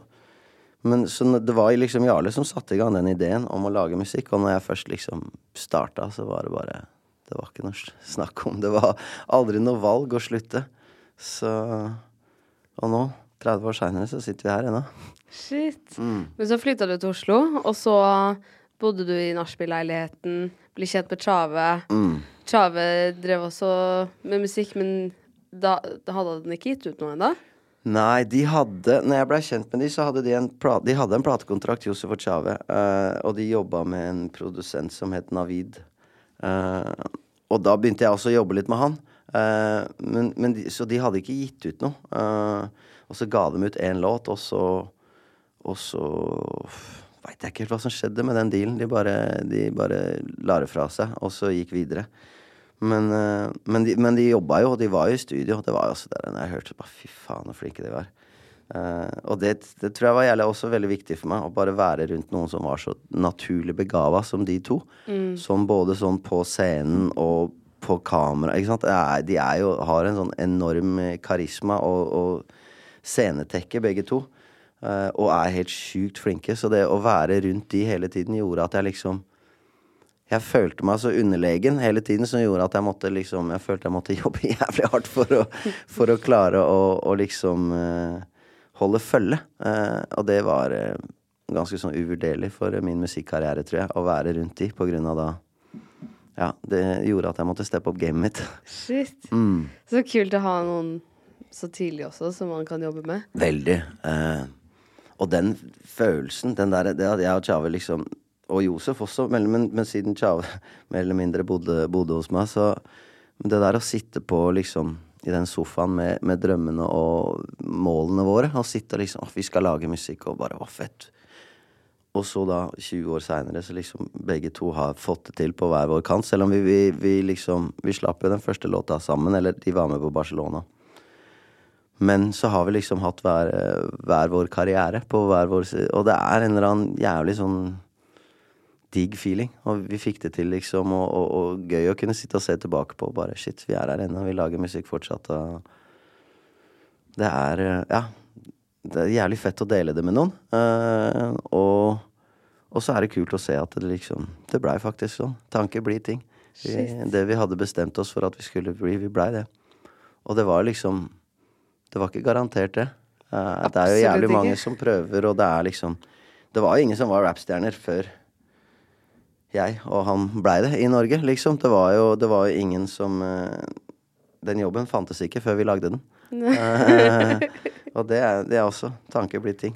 Speaker 2: men så det var liksom Jarle som satte i gang den ideen om å lage musikk, og når jeg først liksom starta, så var det bare det var ikke noe snakk om. Det var aldri noe valg å slutte. Så Og nå, 30 år seinere, så sitter vi her ennå.
Speaker 1: Shit. Mm. Men så flytta du til Oslo, og så bodde du i nachspiel-leiligheten, ble kjent med Tjave. Mm. Tjave drev også med musikk, men da, da hadde den ikke gitt ut noe ennå?
Speaker 2: Nei, de hadde Når jeg ble kjent med de, så hadde de en, de hadde en platekontrakt, Josef og Tjave. Uh, og de jobba med en produsent som het Navid. Uh, og da begynte jeg også å jobbe litt med han. Uh, men, men de, så de hadde ikke gitt ut noe. Uh, og så ga de ut én låt, og så Og så veit jeg ikke helt hva som skjedde med den dealen. De bare, de bare la det fra seg, og så gikk videre. Men, men, de, men de jobba jo, og de var jo i studio. Det var jo også der jeg hørte bare Fy faen, så flinke de var. Uh, og det, det, tror jeg var jævlig, også veldig viktig for meg. Å bare være rundt noen som var så naturlig begava som de to. Mm. Som både sånn på scenen og på kamera. Ikke sant? Er, de er jo, har en sånn enorm karisma og, og scenetekke, begge to. Uh, og er helt sjukt flinke. Så det å være rundt de hele tiden gjorde at jeg liksom jeg følte meg så underlegen hele tiden som gjorde at jeg måtte liksom Jeg følte jeg måtte jobbe jævlig hardt for å, for å klare å, å liksom uh, holde følge. Eh, og det var eh, ganske sånn uvurderlig for min musikkarriere, tror jeg, å være rundt de på grunn av da Ja, det gjorde at jeg måtte steppe opp gamet mitt.
Speaker 1: Shit. Mm. Så kult å ha noen så tidlig også som man kan jobbe med.
Speaker 2: Veldig. Eh, og den følelsen, den der det at jeg og Tjave liksom Og Josef også, men, men, men siden Tjave mer eller mindre bodde, bodde hos meg, så det der å sitte på liksom i den sofaen med, med, drømmene og målene våre. Og sitte og liksom Å, vi skal lage musikk, og bare Å, fett. Og så da, 20 år seinere, så liksom begge to har fått det til på hver vår kant. Selv om vi, vi, vi liksom Vi slapp jo den første låta sammen, eller de var med på Barcelona. Men så har vi liksom hatt hver, hver vår karriere på hver vår side. Og det er en eller annen jævlig sånn digg feeling. Og vi fikk det til, liksom. Og, og, og, gøy å kunne sitte og se tilbake på. Bare shit, vi er her ennå. Vi lager musikk fortsatt. Og det er Ja. Det er jævlig fett å dele det med noen. Uh, og, og, så er det kult å se at det liksom Det blei faktisk sånn. Tanker blir ting. Vi, det vi hadde bestemt oss for at vi skulle bli, vi blei det. Og det var liksom Det var ikke garantert, det. Uh, det er jo jævlig mange som prøver, og det er liksom Det var jo ingen som var rappstjerner før jeg og han blei det i Norge, liksom. Det var jo, det var jo ingen som uh, Den jobben fantes ikke før vi lagde den. uh, og det er, det er også tanker blitt ting.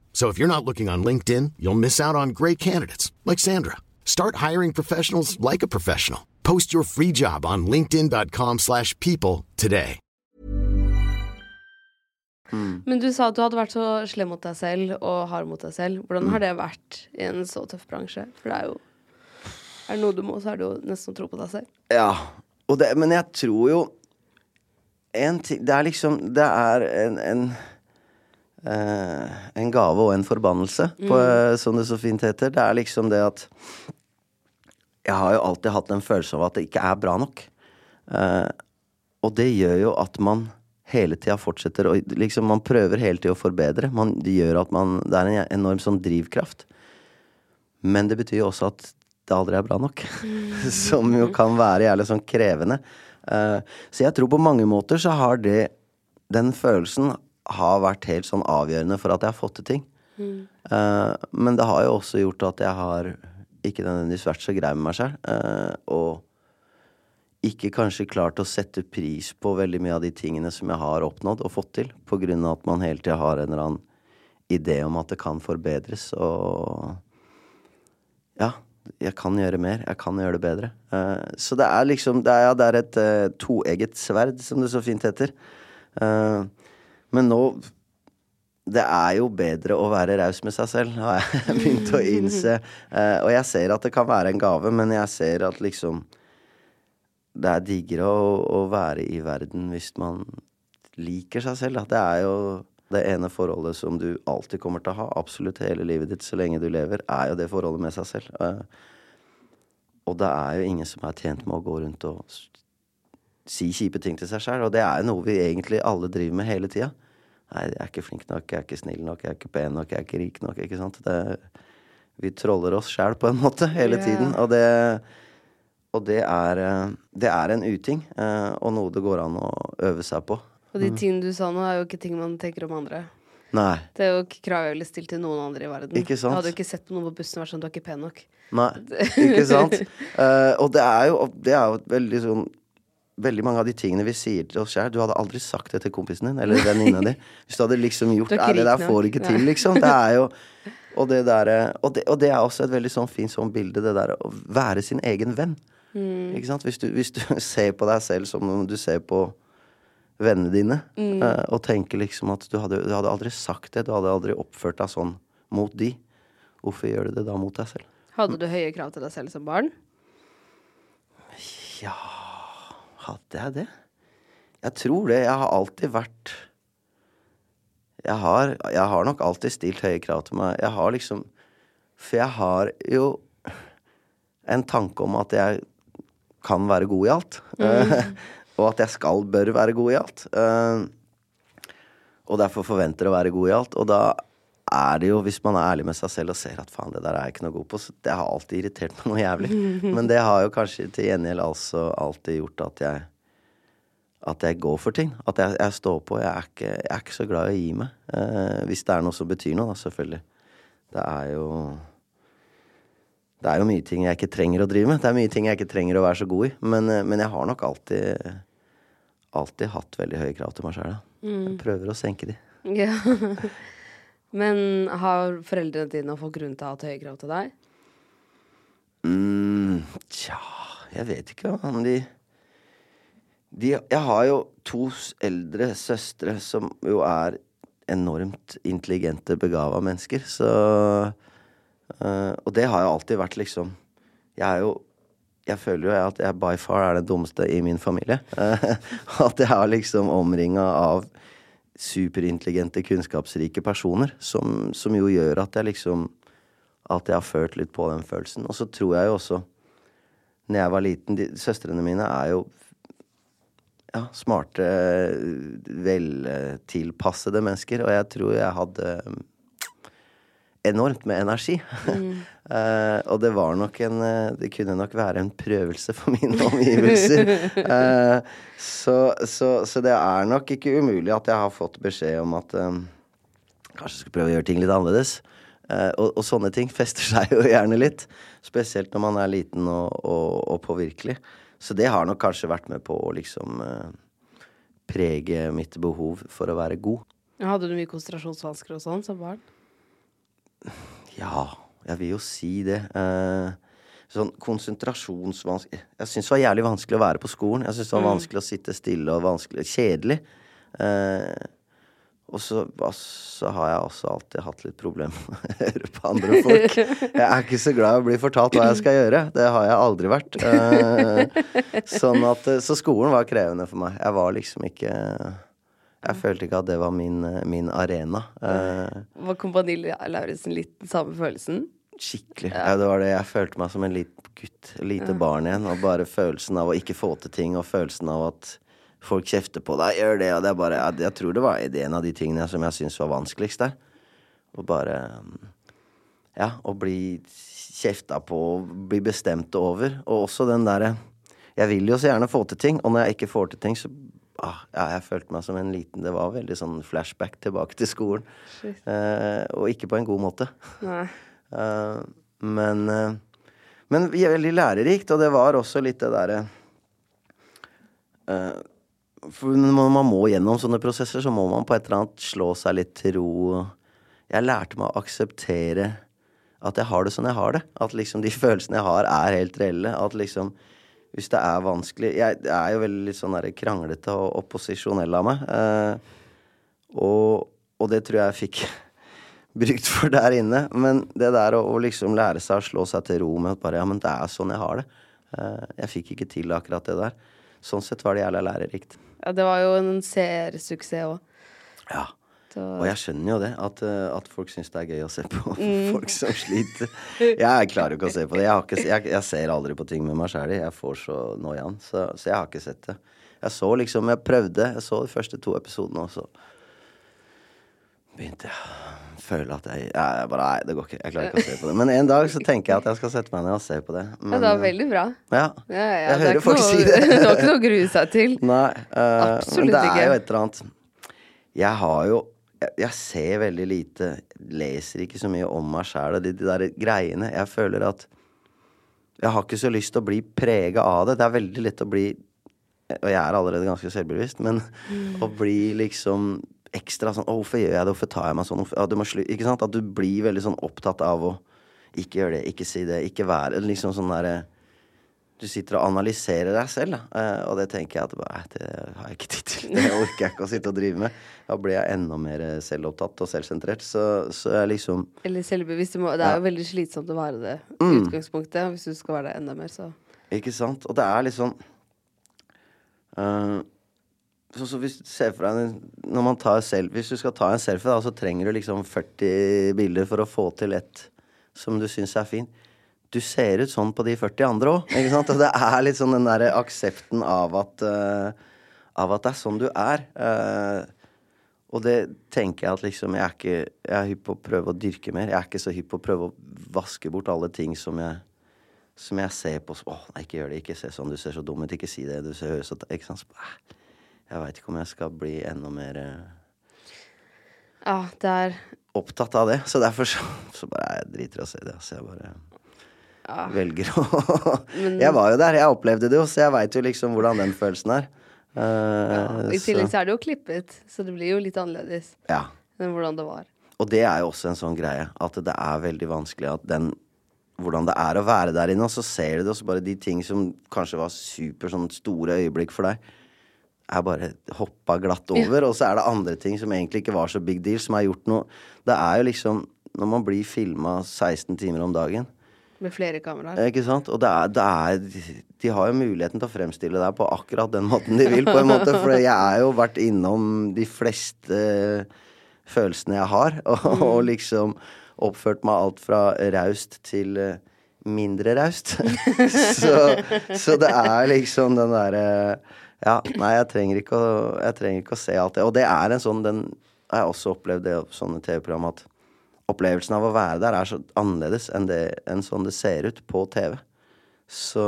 Speaker 3: So if you're not looking on LinkedIn, you'll miss out on great candidates like Sandra. Start hiring professionals like a professional. Post your free job on linkedin.com/people today.
Speaker 1: Men du sa at du hadde vært så slem mot deg selv og hard mot deg selv. Hvordan har det vært i en så tøff bransje? For det er jo Er det noe du må, så er det jo nesten å tro på deg selv.
Speaker 2: Ja. Og det, men jeg tror jo En ting Det er liksom Det er en, en en gave og en forbannelse, på, eh, som det så fint heter. Det er liksom det at Jeg har jo alltid hatt en følelse av at det ikke er bra nok. Eh, og det gjør jo at man hele tida fortsetter å liksom Man prøver hele tida å forbedre. Man, det gjør at man Det er en enorm sånn drivkraft. Men det betyr jo også at det aldri er bra nok. Som jo kan være jævlig sånn krevende. Eh, så jeg tror på mange måter så har det Den følelsen har vært helt sånn avgjørende for at jeg har fått til ting.
Speaker 1: Mm.
Speaker 2: Uh, men det har jo også gjort at jeg har ikke nødvendigvis vært så grei med meg sjøl. og ikke kanskje klart å sette pris på veldig mye av de tingene som jeg har oppnådd og fått til, på grunn av at man hele tida har en eller annen idé om at det kan forbedres, og Ja, jeg kan gjøre mer. Jeg kan gjøre det bedre. Uh, så det er liksom Det er, ja, det er et uh, toegget sverd, som det så fint heter. Eh, men nå det er jo bedre å være raus med seg selv, har jeg begynt å innse. Uh, og jeg ser at det kan være en gave, men jeg ser at liksom Det er diggere å, å være i verden hvis man liker seg selv. Da. Det er jo det ene forholdet som du alltid kommer til å ha, absolutt hele livet ditt så lenge du lever, er jo det forholdet med seg selv. Uh, og det er jo ingen som er tjent med å gå rundt og si kjipe ting til seg sjæl. og det er noe vi egentlig alle driver med hele tida. Nei, jeg er ikke flink nok, jeg er ikke snill nok, jeg er ikke pen nok, jeg er ikke rik nok. ikke sant? Det, vi troller oss sjæl på en måte hele
Speaker 1: yeah.
Speaker 2: tiden. Og det, og det er, eh, det er en uting, eh, og noe det går an å øve seg på.
Speaker 1: Og de tingene du sa nå, er jo ikke ting man tenker om andre.
Speaker 2: Nei.
Speaker 1: Det er jo ikke krav jeg ville stilt til noen andre i verden.
Speaker 2: Ikke sant?
Speaker 1: Jeg hadde jo ikke sett noen på bussen og vært sånn, du er ikke pen nok.
Speaker 2: Nei, ikke sant? uh, og det er jo, det er jo et veldig sånn Veldig mange av de tingene vi sier til oss sjøl Du hadde aldri sagt det til kompisen din eller venninna di. Hvis du hadde liksom gjort
Speaker 1: er
Speaker 2: Nei, det der får du ikke til, liksom. Det er jo og det, der, og, det, og det er også et veldig sånn fint sånn bilde, det der å være sin egen venn.
Speaker 1: Mm.
Speaker 2: Ikke sant? Hvis du, hvis du ser på deg selv som om du ser på vennene dine,
Speaker 1: Mm.
Speaker 2: eh, og tenker liksom at du hadde, du hadde aldri sagt det, du hadde aldri oppført deg sånn mot de. Hvorfor gjør du det da mot deg selv?
Speaker 1: Hadde du høye krav til deg selv som barn?
Speaker 2: Ja Hadde jeg det? Jeg tror det. Jeg har alltid vært jeg har, jeg har nok alltid stilt høye krav til meg. Jeg har liksom For jeg har jo en tanke om at jeg kan være god i alt. Mm. og at jeg skal, bør være god i alt. Eh, og derfor forventer å være god i alt. Og da er det jo, hvis man er ærlig med seg selv og ser at faen, det der er jeg ikke noe god på, så det har alltid irritert meg noe jævlig. Men det har jo kanskje til gjengjeld altså alltid gjort at jeg at jeg går for ting. At jeg, jeg står på. Jeg er, ikke, jeg er ikke så glad i å gi meg. Eh, hvis det er noe som betyr noe, da, selvfølgelig. Det er jo Det er jo mye ting jeg ikke trenger å drive med. Det er mye ting jeg ikke trenger å være så god i. Men, eh, men jeg har nok alltid alltid hatt veldig høye krav til meg sjøl. Mm. Jeg prøver å senke de. Ja.
Speaker 1: men har foreldrene dine fått grunn til å hatt høye krav til deg?
Speaker 2: mm, Tja, jeg vet ikke om de, de Jeg har jo to eldre søstre som jo er enormt intelligente, begava mennesker, så øh, og det har jo alltid vært liksom Jeg er jo Jeg føler jo at jeg by far er det dummeste i min familie. At jeg er liksom omringa av superintelligente, kunnskapsrike personer. Som, som, jo gjør at jeg liksom At jeg har følt litt på den følelsen. Og så tror jeg jo også Når jeg var liten de, Søstrene mine er jo ja, smarte, veltilpassede mennesker. Og jeg tror jeg hadde enormt med energi. Mm. uh, og det var nok en uh, Det kunne nok være en prøvelse for mine omgivelser. uh, så, så, så, det er nok ikke umulig at jeg har fått beskjed om at um, kanskje skal prøve å gjøre ting litt annerledes. Og, og, sånne ting fester seg jo gjerne litt. Spesielt når man er liten og, og, og påvirkelig. Så det har nok kanskje vært med på å liksom prege mitt behov for å være god.
Speaker 1: Hadde du mye konsentrasjonsvansker og sånn som barn?
Speaker 2: Ja, jeg vil jo si det. Eh, sånn konsentrasjonsvanskelig Jeg syns det var jævlig vanskelig å være på skolen. Jeg syns det var mm. vanskelig å sitte stille og vanskelig Kjedelig. Eh, og så, så, har jeg også alltid hatt litt problemer med å høre på andre folk. Jeg er ikke så glad i å bli fortalt hva jeg skal gjøre. Det har jeg aldri vært. Eh, sånn at, så skolen var krevende for meg. Jeg var liksom ikke jeg følte ikke at det var min, min arena. Uh,
Speaker 1: var Kompani Lauritzen litt den samme følelsen?
Speaker 2: Skikkelig. Ja. ja. det var det. Jeg følte meg som en liten gutt. Lite ja. barn igjen. Og bare følelsen av å ikke få til ting, og følelsen av at folk kjefter på deg, gjør det, og det er bare Jeg, jeg tror det var en av de tingene som jeg syntes var vanskeligst der. Å bare Ja, å bli kjefta på, bli bestemt over. Og også den derre Jeg vil jo så gjerne få til ting, og når jeg ikke får til ting, så ah, ja, jeg følte meg som en liten Det var veldig sånn flashback tilbake til skolen. Eh, og ikke på en god måte. Eh, men eh, Men veldig lærerikt, og det var også litt det derre eh, For når man må gjennom sånne prosesser, så må man på et eller annet slå seg litt til ro. Jeg lærte meg å akseptere at jeg har det sånn jeg har det. At liksom de følelsene jeg har, er helt reelle. At liksom hvis det er vanskelig Jeg, er jo veldig sånn kranglete og opposisjonell av meg. Eh, og, og, det tror jeg jeg fikk brukt for der inne. Men det der å, å, liksom lære seg å slå seg til ro med at bare Ja, men det er sånn jeg har det. Eh, jeg fikk ikke til akkurat det der. Sånn sett var det jævla lærerikt.
Speaker 1: Ja, det var jo en seersuksess òg.
Speaker 2: Ja. Og jeg skjønner jo det, at, eh, at folk syns det er gøy å se på mm. folk som sliter. Jeg klarer jo ikke å se på det. Jeg, ikke, jeg, jeg ser aldri på ting med meg sjæl. Jeg får så noiaen. Så, så, jeg har ikke sett det. Jeg så liksom, jeg prøvde. Jeg så de første to episodene, og så begynte jeg å føle at jeg, jeg bare, Nei, det går ikke. Jeg klarer ikke å se på det. Men en dag så tenker jeg at jeg skal sette meg ned og se på det. Men,
Speaker 1: ja, det var veldig bra.
Speaker 2: Ja,
Speaker 1: ja, ja
Speaker 2: jeg hører folk
Speaker 1: noe,
Speaker 2: si det.
Speaker 1: det var ikke noe å grue seg til.
Speaker 2: Nei, uh,
Speaker 1: Absolutt ikke.
Speaker 2: Men det er jo et eller annet Jeg har jo jeg, ser veldig lite, leser ikke så mye om meg sjæl og de, de, der greiene. Jeg føler at jeg har ikke så lyst til å bli prega av det. Det er veldig lett å bli Og jeg er allerede ganske selvbevisst, men mm. å bli liksom ekstra sånn Å, hvorfor gjør jeg det? Hvorfor tar jeg meg sånn? Hvorfor, ikke sant? At du blir veldig sånn opptatt av å ikke gjøre det, ikke si det, ikke være Liksom sånn derre du sitter og analyserer deg selv, da. Uh, og det tenker jeg at nei, det har jeg ikke tid til. Det orker jeg ikke å sitte og drive med. Da blir jeg enda mer selvopptatt og selvsentrert. Så, så jeg liksom
Speaker 1: Eller selvbevisst. Det er jo veldig slitsomt å være det i mm. utgangspunktet. Hvis du skal være det enda mer, så
Speaker 2: Ikke sant. Og det er liksom uh, så, så hvis deg når man tar selfie, Hvis du skal ta en selfie, da, så trenger du liksom 40 bilder for å få til et som du syns er fint du ser ut sånn på de 40 andre òg. Og det er litt sånn den derre aksepten av at uh, Av at det er sånn du er. Uh, og det tenker jeg at liksom Jeg er ikke Jeg er hypp på å prøve å dyrke mer. Jeg er ikke så hypp på å prøve å vaske bort alle ting som jeg som jeg ser på Å, nei, ikke gjør det. Ikke se sånn. Du ser så dum ut. Ikke si det. Du ser så Ikke sant. Jeg veit ikke om jeg skal bli enda mer uh,
Speaker 1: er
Speaker 2: Opptatt av det. Så derfor så, så bare jeg driter i å se det. Så jeg bare ja. velger å Jeg var jo der, jeg opplevde det jo, så jeg veit jo liksom hvordan den følelsen er. Uh,
Speaker 1: ja, I tillegg så. er det jo klippet, så det blir jo litt annerledes
Speaker 2: ja.
Speaker 1: enn hvordan det var.
Speaker 2: Og det er jo også en sånn greie, at det er veldig vanskelig at den hvordan det er å være der inne, og så ser du det, og så bare de ting som kanskje var super sånn store øyeblikk for deg, er bare hoppa glatt over. Ja. Og så er det andre ting som egentlig ikke var så big deal, som har gjort noe Det er jo liksom Når man blir filma 16 timer om dagen
Speaker 1: Med flere kameraer.
Speaker 2: Ikke sant? Og det er, det er, De har jo muligheten til å fremstille deg på akkurat den måten de vil, på en måte. For jeg er jo vært innom de fleste følelsene jeg har, og, mm. og liksom oppført meg alt fra raust til uh, mindre raust. så, så, det er liksom den derre uh, Ja, nei, jeg trenger, å, jeg trenger ikke å se alt det. Og det er en sånn den Jeg har også opplevd det på sånne TV-program at opplevelsen av å være der er så annerledes enn, det, enn sånn det ser ut på TV. Så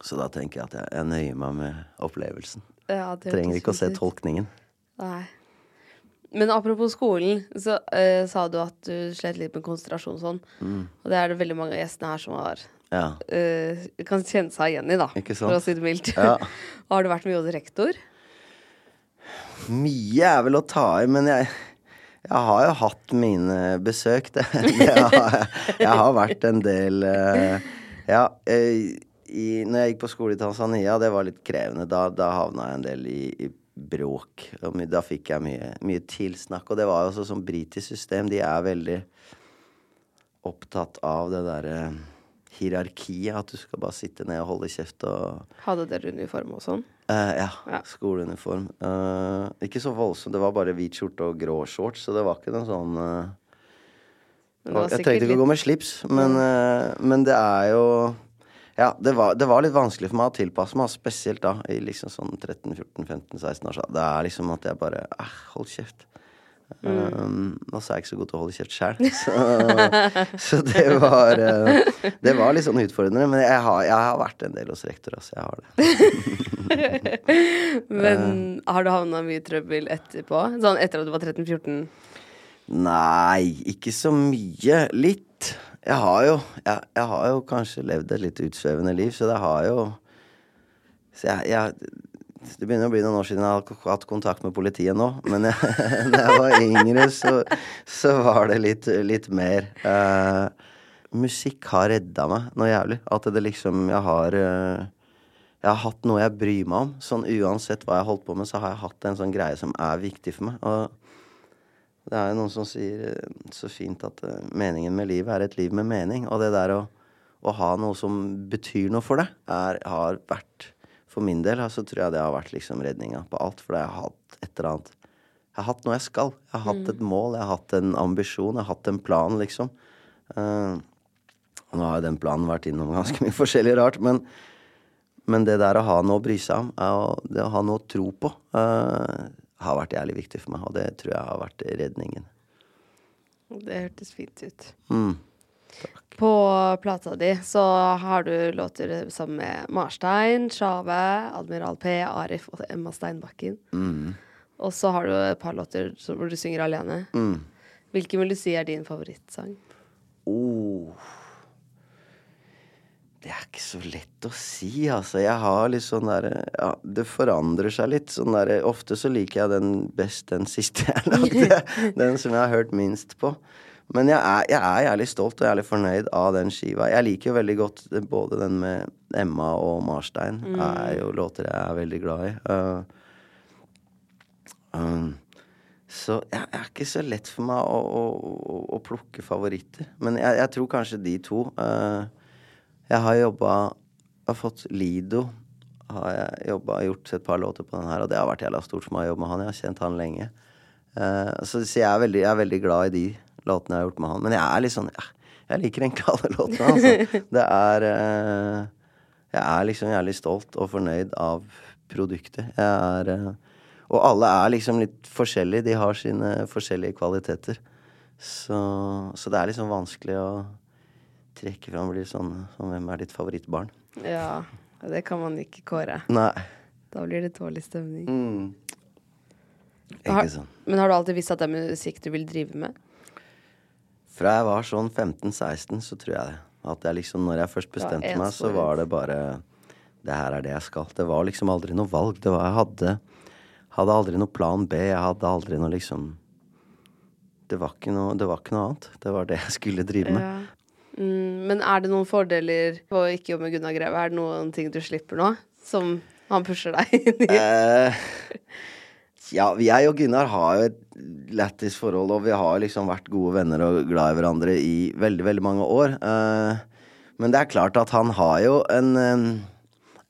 Speaker 2: så da tenker jeg at jeg, jeg nøyer meg med opplevelsen. Ja, Trenger ikke å se tolkningen.
Speaker 1: Nei. Men apropos skolen, så uh, sa du at du slet litt med konsentrasjon og sånn. Mm. Og det er det veldig mange av gjestene her som har ja. uh, kan kjenne seg igjen i, da. For å si det mildt. Ja. har du vært mye hos rektor?
Speaker 2: Mye er vel å ta i, men jeg, jeg har jo hatt mine besøk. Det, det har, jeg har vært en del uh, Ja. I, når jeg gikk på skole i Tanzania, det var litt krevende. Da, da havna jeg en del i, i bråk. Og da fikk jeg mye, mye tilsnakk. Og det var jo også sånn britisk system. De er veldig opptatt av det derre hierarkiet. At du skal bare sitte ned og holde kjeft og
Speaker 1: Hadde dere uniform og sånn?
Speaker 2: Uh, ja, ja. Skoleuniform. Uh, ikke så voldsomt. Det var bare hvit skjorte og grå shorts, så det var ikke noe sånn uh, Jeg trengte ikke å gå med slips, men, men det er jo ja, det var, det var, litt vanskelig for meg å tilpasse meg, spesielt da i liksom sånn 13-14-15-16 år. Det er liksom at jeg bare eh, Hold kjeft. Mm. Um, og så er jeg ikke så god til å holde kjeft sjæl. Så, så, det var uh, Det var litt sånn utfordrende. Men jeg har, jeg har vært en del hos rektor, altså. Jeg har
Speaker 1: det. men uh, har du havna mye trøbbel etterpå? Sånn etter at du var 13-14?
Speaker 2: Nei, ikke så mye. Litt jeg har jo jeg, jeg, har jo kanskje levd et litt utsvevende liv, så det har jo Så jeg, jeg, Det begynner å bli noen år siden jeg har hatt kontakt med politiet nå. Men da jeg var yngre, så, så var det litt, litt mer uh, Musikk har redda meg noe jævlig. At det liksom Jeg har uh, jeg har hatt noe jeg bryr meg om. Sånn Uansett hva jeg har holdt på med, så har jeg hatt en sånn greie som er viktig for meg. Og det er jo noen som sier eh, så fint at meningen med livet er et liv med mening. Og det der å, å ha noe som betyr noe for deg, er, har vært For min del så tror jeg det har vært liksom redninga på alt. For jeg har hatt et eller annet Jeg har hatt noe jeg skal. Jeg har hatt mm. et mål, jeg har hatt en ambisjon, jeg har hatt en plan, liksom. Uh, nå har jo den planen vært innom ganske mye forskjellig rart, men, men det der å ha noe å bry seg om, å, det å ha noe å tro på. Uh, har vært jævlig viktig for meg, og det tror jeg har vært redningen.
Speaker 1: Det hørtes fint ut.
Speaker 2: Mm.
Speaker 1: På plata di så har du låter sammen med Marstein, Sjave, Admiral P, Arif og Emma Steinbakken.
Speaker 2: Mm.
Speaker 1: Og så har du et par låter hvor du synger alene.
Speaker 2: Mm.
Speaker 1: Hvilken vil du si er din favorittsang?
Speaker 2: Oh. Det er ikke så lett å si, altså. Jeg har litt sånn derre Ja, det forandrer seg litt. Sånn der, ofte så liker jeg den best, den siste jeg lagde. den som jeg har hørt minst på. Men jeg er, jeg er jævlig stolt og jævlig fornøyd av den skiva. Jeg liker jo veldig godt både den med Emma og Marstein. Mm. er jo låter jeg er veldig glad i. Uh, um, så jeg, jeg, er ikke så lett for meg å, å, å, å plukke favoritter. Men jeg, jeg, tror kanskje de to. Uh, jeg har jobba Har fått Lido. Har jeg jobba, gjort et par låter på den her, og det har vært jævla stort for meg å jobbe med han. Jeg har kjent han lenge. Uh, så, så jeg, er veldig, jeg, er veldig, glad i de låtene jeg har gjort med han. Men jeg er litt sånn ja, Jeg liker egentlig alle låtene, altså. Det er uh, Jeg er liksom jævlig stolt og fornøyd av produktet. Jeg er uh, Og alle er liksom litt forskjellige. De har sine forskjellige kvaliteter. Så, så det er liksom vanskelig å trekke fram blir sånn som hvem er ditt favorittbarn?
Speaker 1: Ja, det kan man ikke kåre.
Speaker 2: Nei.
Speaker 1: Da blir det dårlig stemning.
Speaker 2: Mm. Ikke sånn.
Speaker 1: Men har du alltid visst at det er musikk du vil drive med?
Speaker 2: Fra jeg var sånn 15-16, så tror jeg det. At jeg liksom, når jeg først bestemte meg, så var det bare Det her er det jeg skal. Det var liksom aldri noe valg. Det var, jeg hadde, hadde aldri noe plan B. Jeg hadde aldri noe liksom det var, noe, det var ikke noe, annet. Det var det jeg skulle drive med. Ja.
Speaker 1: Mm, men er det noen fordeler på å ikke jobbe med Gunnar Greve? Er det noen ting du slipper nå, som han pusher deg inn i? Uh,
Speaker 2: ja, jeg og Gunnar har jo et lættis forhold, og vi har liksom vært gode venner og glad i hverandre i veldig, veldig mange år. Uh, men det er klart at han har jo en um,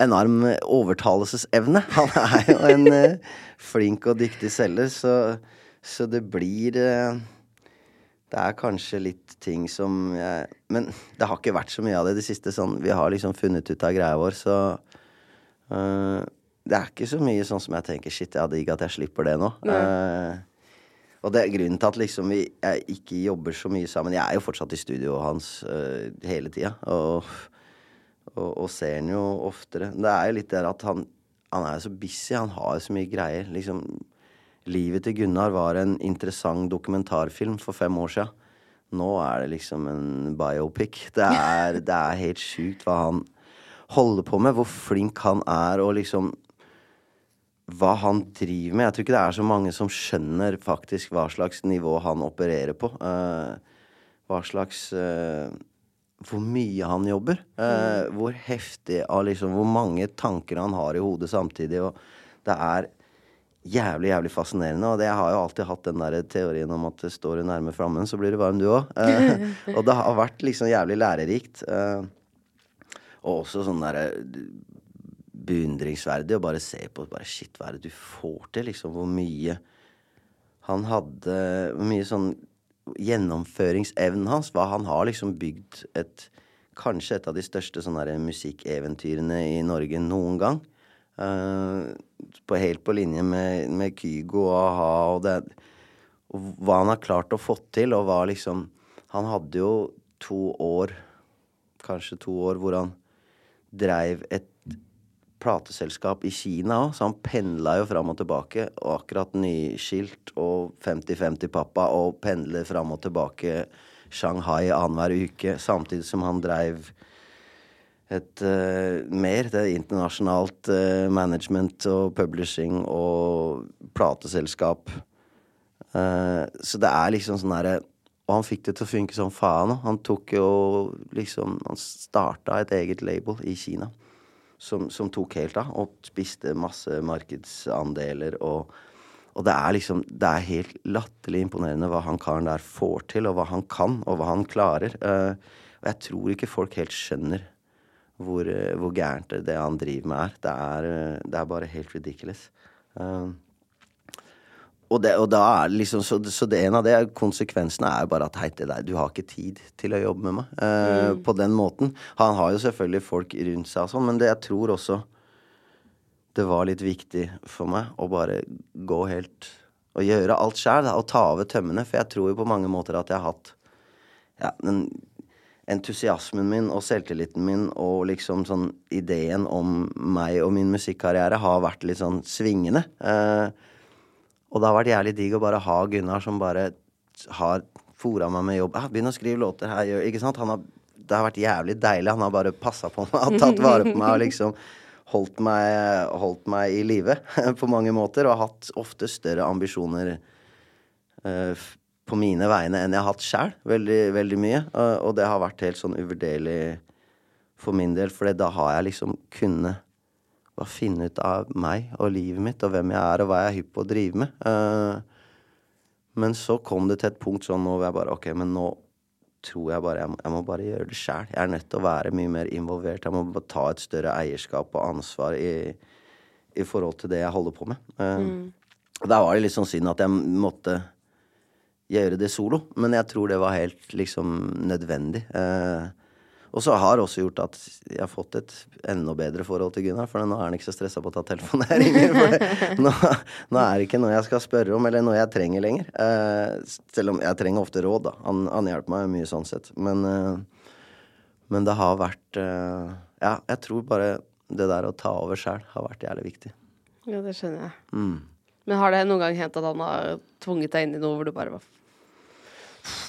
Speaker 2: enorm overtalelsesevne. Han er jo en uh, flink og dyktig selger, så, så det blir Det er kanskje litt ting som jeg Men det har ikke vært så mye av det i det siste. Sånn, vi har liksom funnet ut av greia vår, så det er ikke så mye sånn som jeg tenker shit, jeg hadde digg at jeg slipper det nå. Uh, og det er grunnen til at liksom vi ikke jobber så mye sammen. Jeg er jo fortsatt i studioet hans uh, hele tida, og, og, og, ser han jo oftere. Det er jo litt der at han, han er så busy, han har jo så mye greier. Liksom, livet til Gunnar var en interessant dokumentarfilm for fem år sia. Nå er det liksom en biopic. Det er, det er helt sjukt hva han holder på med, hvor flink han er, og liksom hva han driver med. Jeg tror ikke det er så mange som skjønner faktisk hva slags nivå han opererer på. Uh, hva slags uh, Hvor mye han jobber. Uh, mm. Hvor heftig av liksom Hvor mange tanker han har i hodet samtidig. Og det er jævlig, jævlig fascinerende. Og det, jeg har jo alltid hatt den der teorien om at står du nærme flammen, så blir du varm, du òg. og det har vært liksom jævlig lærerikt. og også sånn derre beundringsverdig å bare se på bare Shit, hva er det du får til? Liksom hvor mye han hadde Hvor mye sånn Gjennomføringsevnen hans hva Han har liksom bygd et Kanskje et av de største sånne musikkeventyrene i Norge noen gang. Uh, på, helt på linje med, med Kygo og a-ha og det og Hva han har klart å få til, og hva liksom Han hadde jo to år, kanskje to år, hvor han dreiv et plateselskap i Kina òg, så han pendla jo fram og tilbake. Og akkurat nyskilt og 50-50-pappa og pendler fram og tilbake Shanghai annenhver uke, samtidig som han dreiv et uh, mer det er internasjonalt uh, management og publishing og plateselskap. Uh, så det er liksom sånn herre Og han fikk det til å funke som faen. Han tok jo liksom Han starta et eget label i Kina som, som, tok helt av, og spiste masse markedsandeler. Og, og, det er liksom Det er helt latterlig imponerende hva han karen der får til, og hva han kan, og hva han klarer. Uh, og jeg tror ikke folk helt skjønner hvor, uh, hvor gærent det han driver med, er. Det er, uh, det er bare helt ridiculous. Uh, og, det, og, da er det liksom så, så, det en av det konsekvensene er bare at hei til deg, du har ikke tid til å jobbe med meg. uh, mm. På den måten. Han har jo selvfølgelig folk rundt seg og sånn, men det jeg tror også det var litt viktig for meg å bare gå helt Og gjøre alt sjæl, og ta over tømmene. For jeg tror jo på mange måter at jeg har hatt ja, den entusiasmen min og selvtilliten min og liksom sånn ideen om meg og min musikkarriere har vært litt sånn svingende. Eh, og det har vært jævlig digg å bare ha Gunnar som bare har fora meg med jobb. Ah, Begynn å skrive låter her, ikke sant? Har, det har vært jævlig deilig. Han har bare passa på meg, tatt vare på meg og liksom holdt meg, holdt meg i live på mange måter. Og har hatt ofte større ambisjoner uh, på mine vegne enn jeg har hatt sjæl. Veldig, veldig mye. Uh, og det har vært helt sånn uvurderlig for min del, for da har jeg liksom kunnet å finne ut av meg og livet mitt og hvem jeg er og hva jeg er hypp på å drive med. Uh, men så kom det til et punkt sånn hvor jeg bare Ok, men nå tror jeg bare Jeg må, jeg må bare gjøre det sjæl. Jeg er nødt til å være mye mer involvert. Jeg må bare ta et større eierskap og ansvar i, i forhold til det jeg holder på med. Uh, mm. Der var det litt sånn synd at jeg måtte gjøre det solo, men jeg tror det var helt liksom nødvendig. Uh, og så har også gjort at jeg har fått et enda bedre forhold til Gunnar. For nå er han ikke så stressa på å ta telefonen jeg ringer. For nå, nå, er det ikke noe jeg skal spørre om, eller noe jeg trenger lenger. Eh, selv om jeg trenger ofte råd, da. Han, han hjelper meg mye sånn sett. Men, eh, men det har vært eh, Ja, jeg tror bare det der å ta over sjæl har vært jævlig viktig.
Speaker 1: Ja, det skjønner jeg. Mm. Men har det noen gang hendt at han har tvunget deg inn i noe hvor du bare var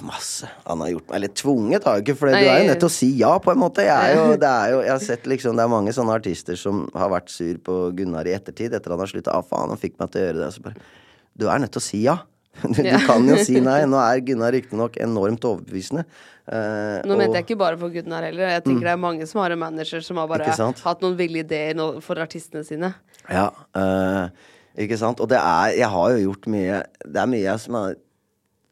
Speaker 2: Masse. Han har gjort meg litt tvunget, har jeg ikke, for du er jo nødt til å si ja, på en måte. Jeg, jo, det, er jo, jeg har sett liksom, det er mange sånne artister som har vært sur på Gunnar i ettertid, etter han har slutta. Ah, faen, han fikk meg til å gjøre det. Så bare, du er nødt til å si ja. Du, du kan jo si nei. Nå er Gunnar riktignok enormt overbevisende.
Speaker 1: Uh, Nå mente jeg ikke bare for Gunnar heller. Jeg tenker mm. det er mange som har en manager som har bare hatt noen ville ideer for artistene sine.
Speaker 2: Ja, uh, ikke sant. Og det er Jeg har jo gjort mye Det er mye jeg som er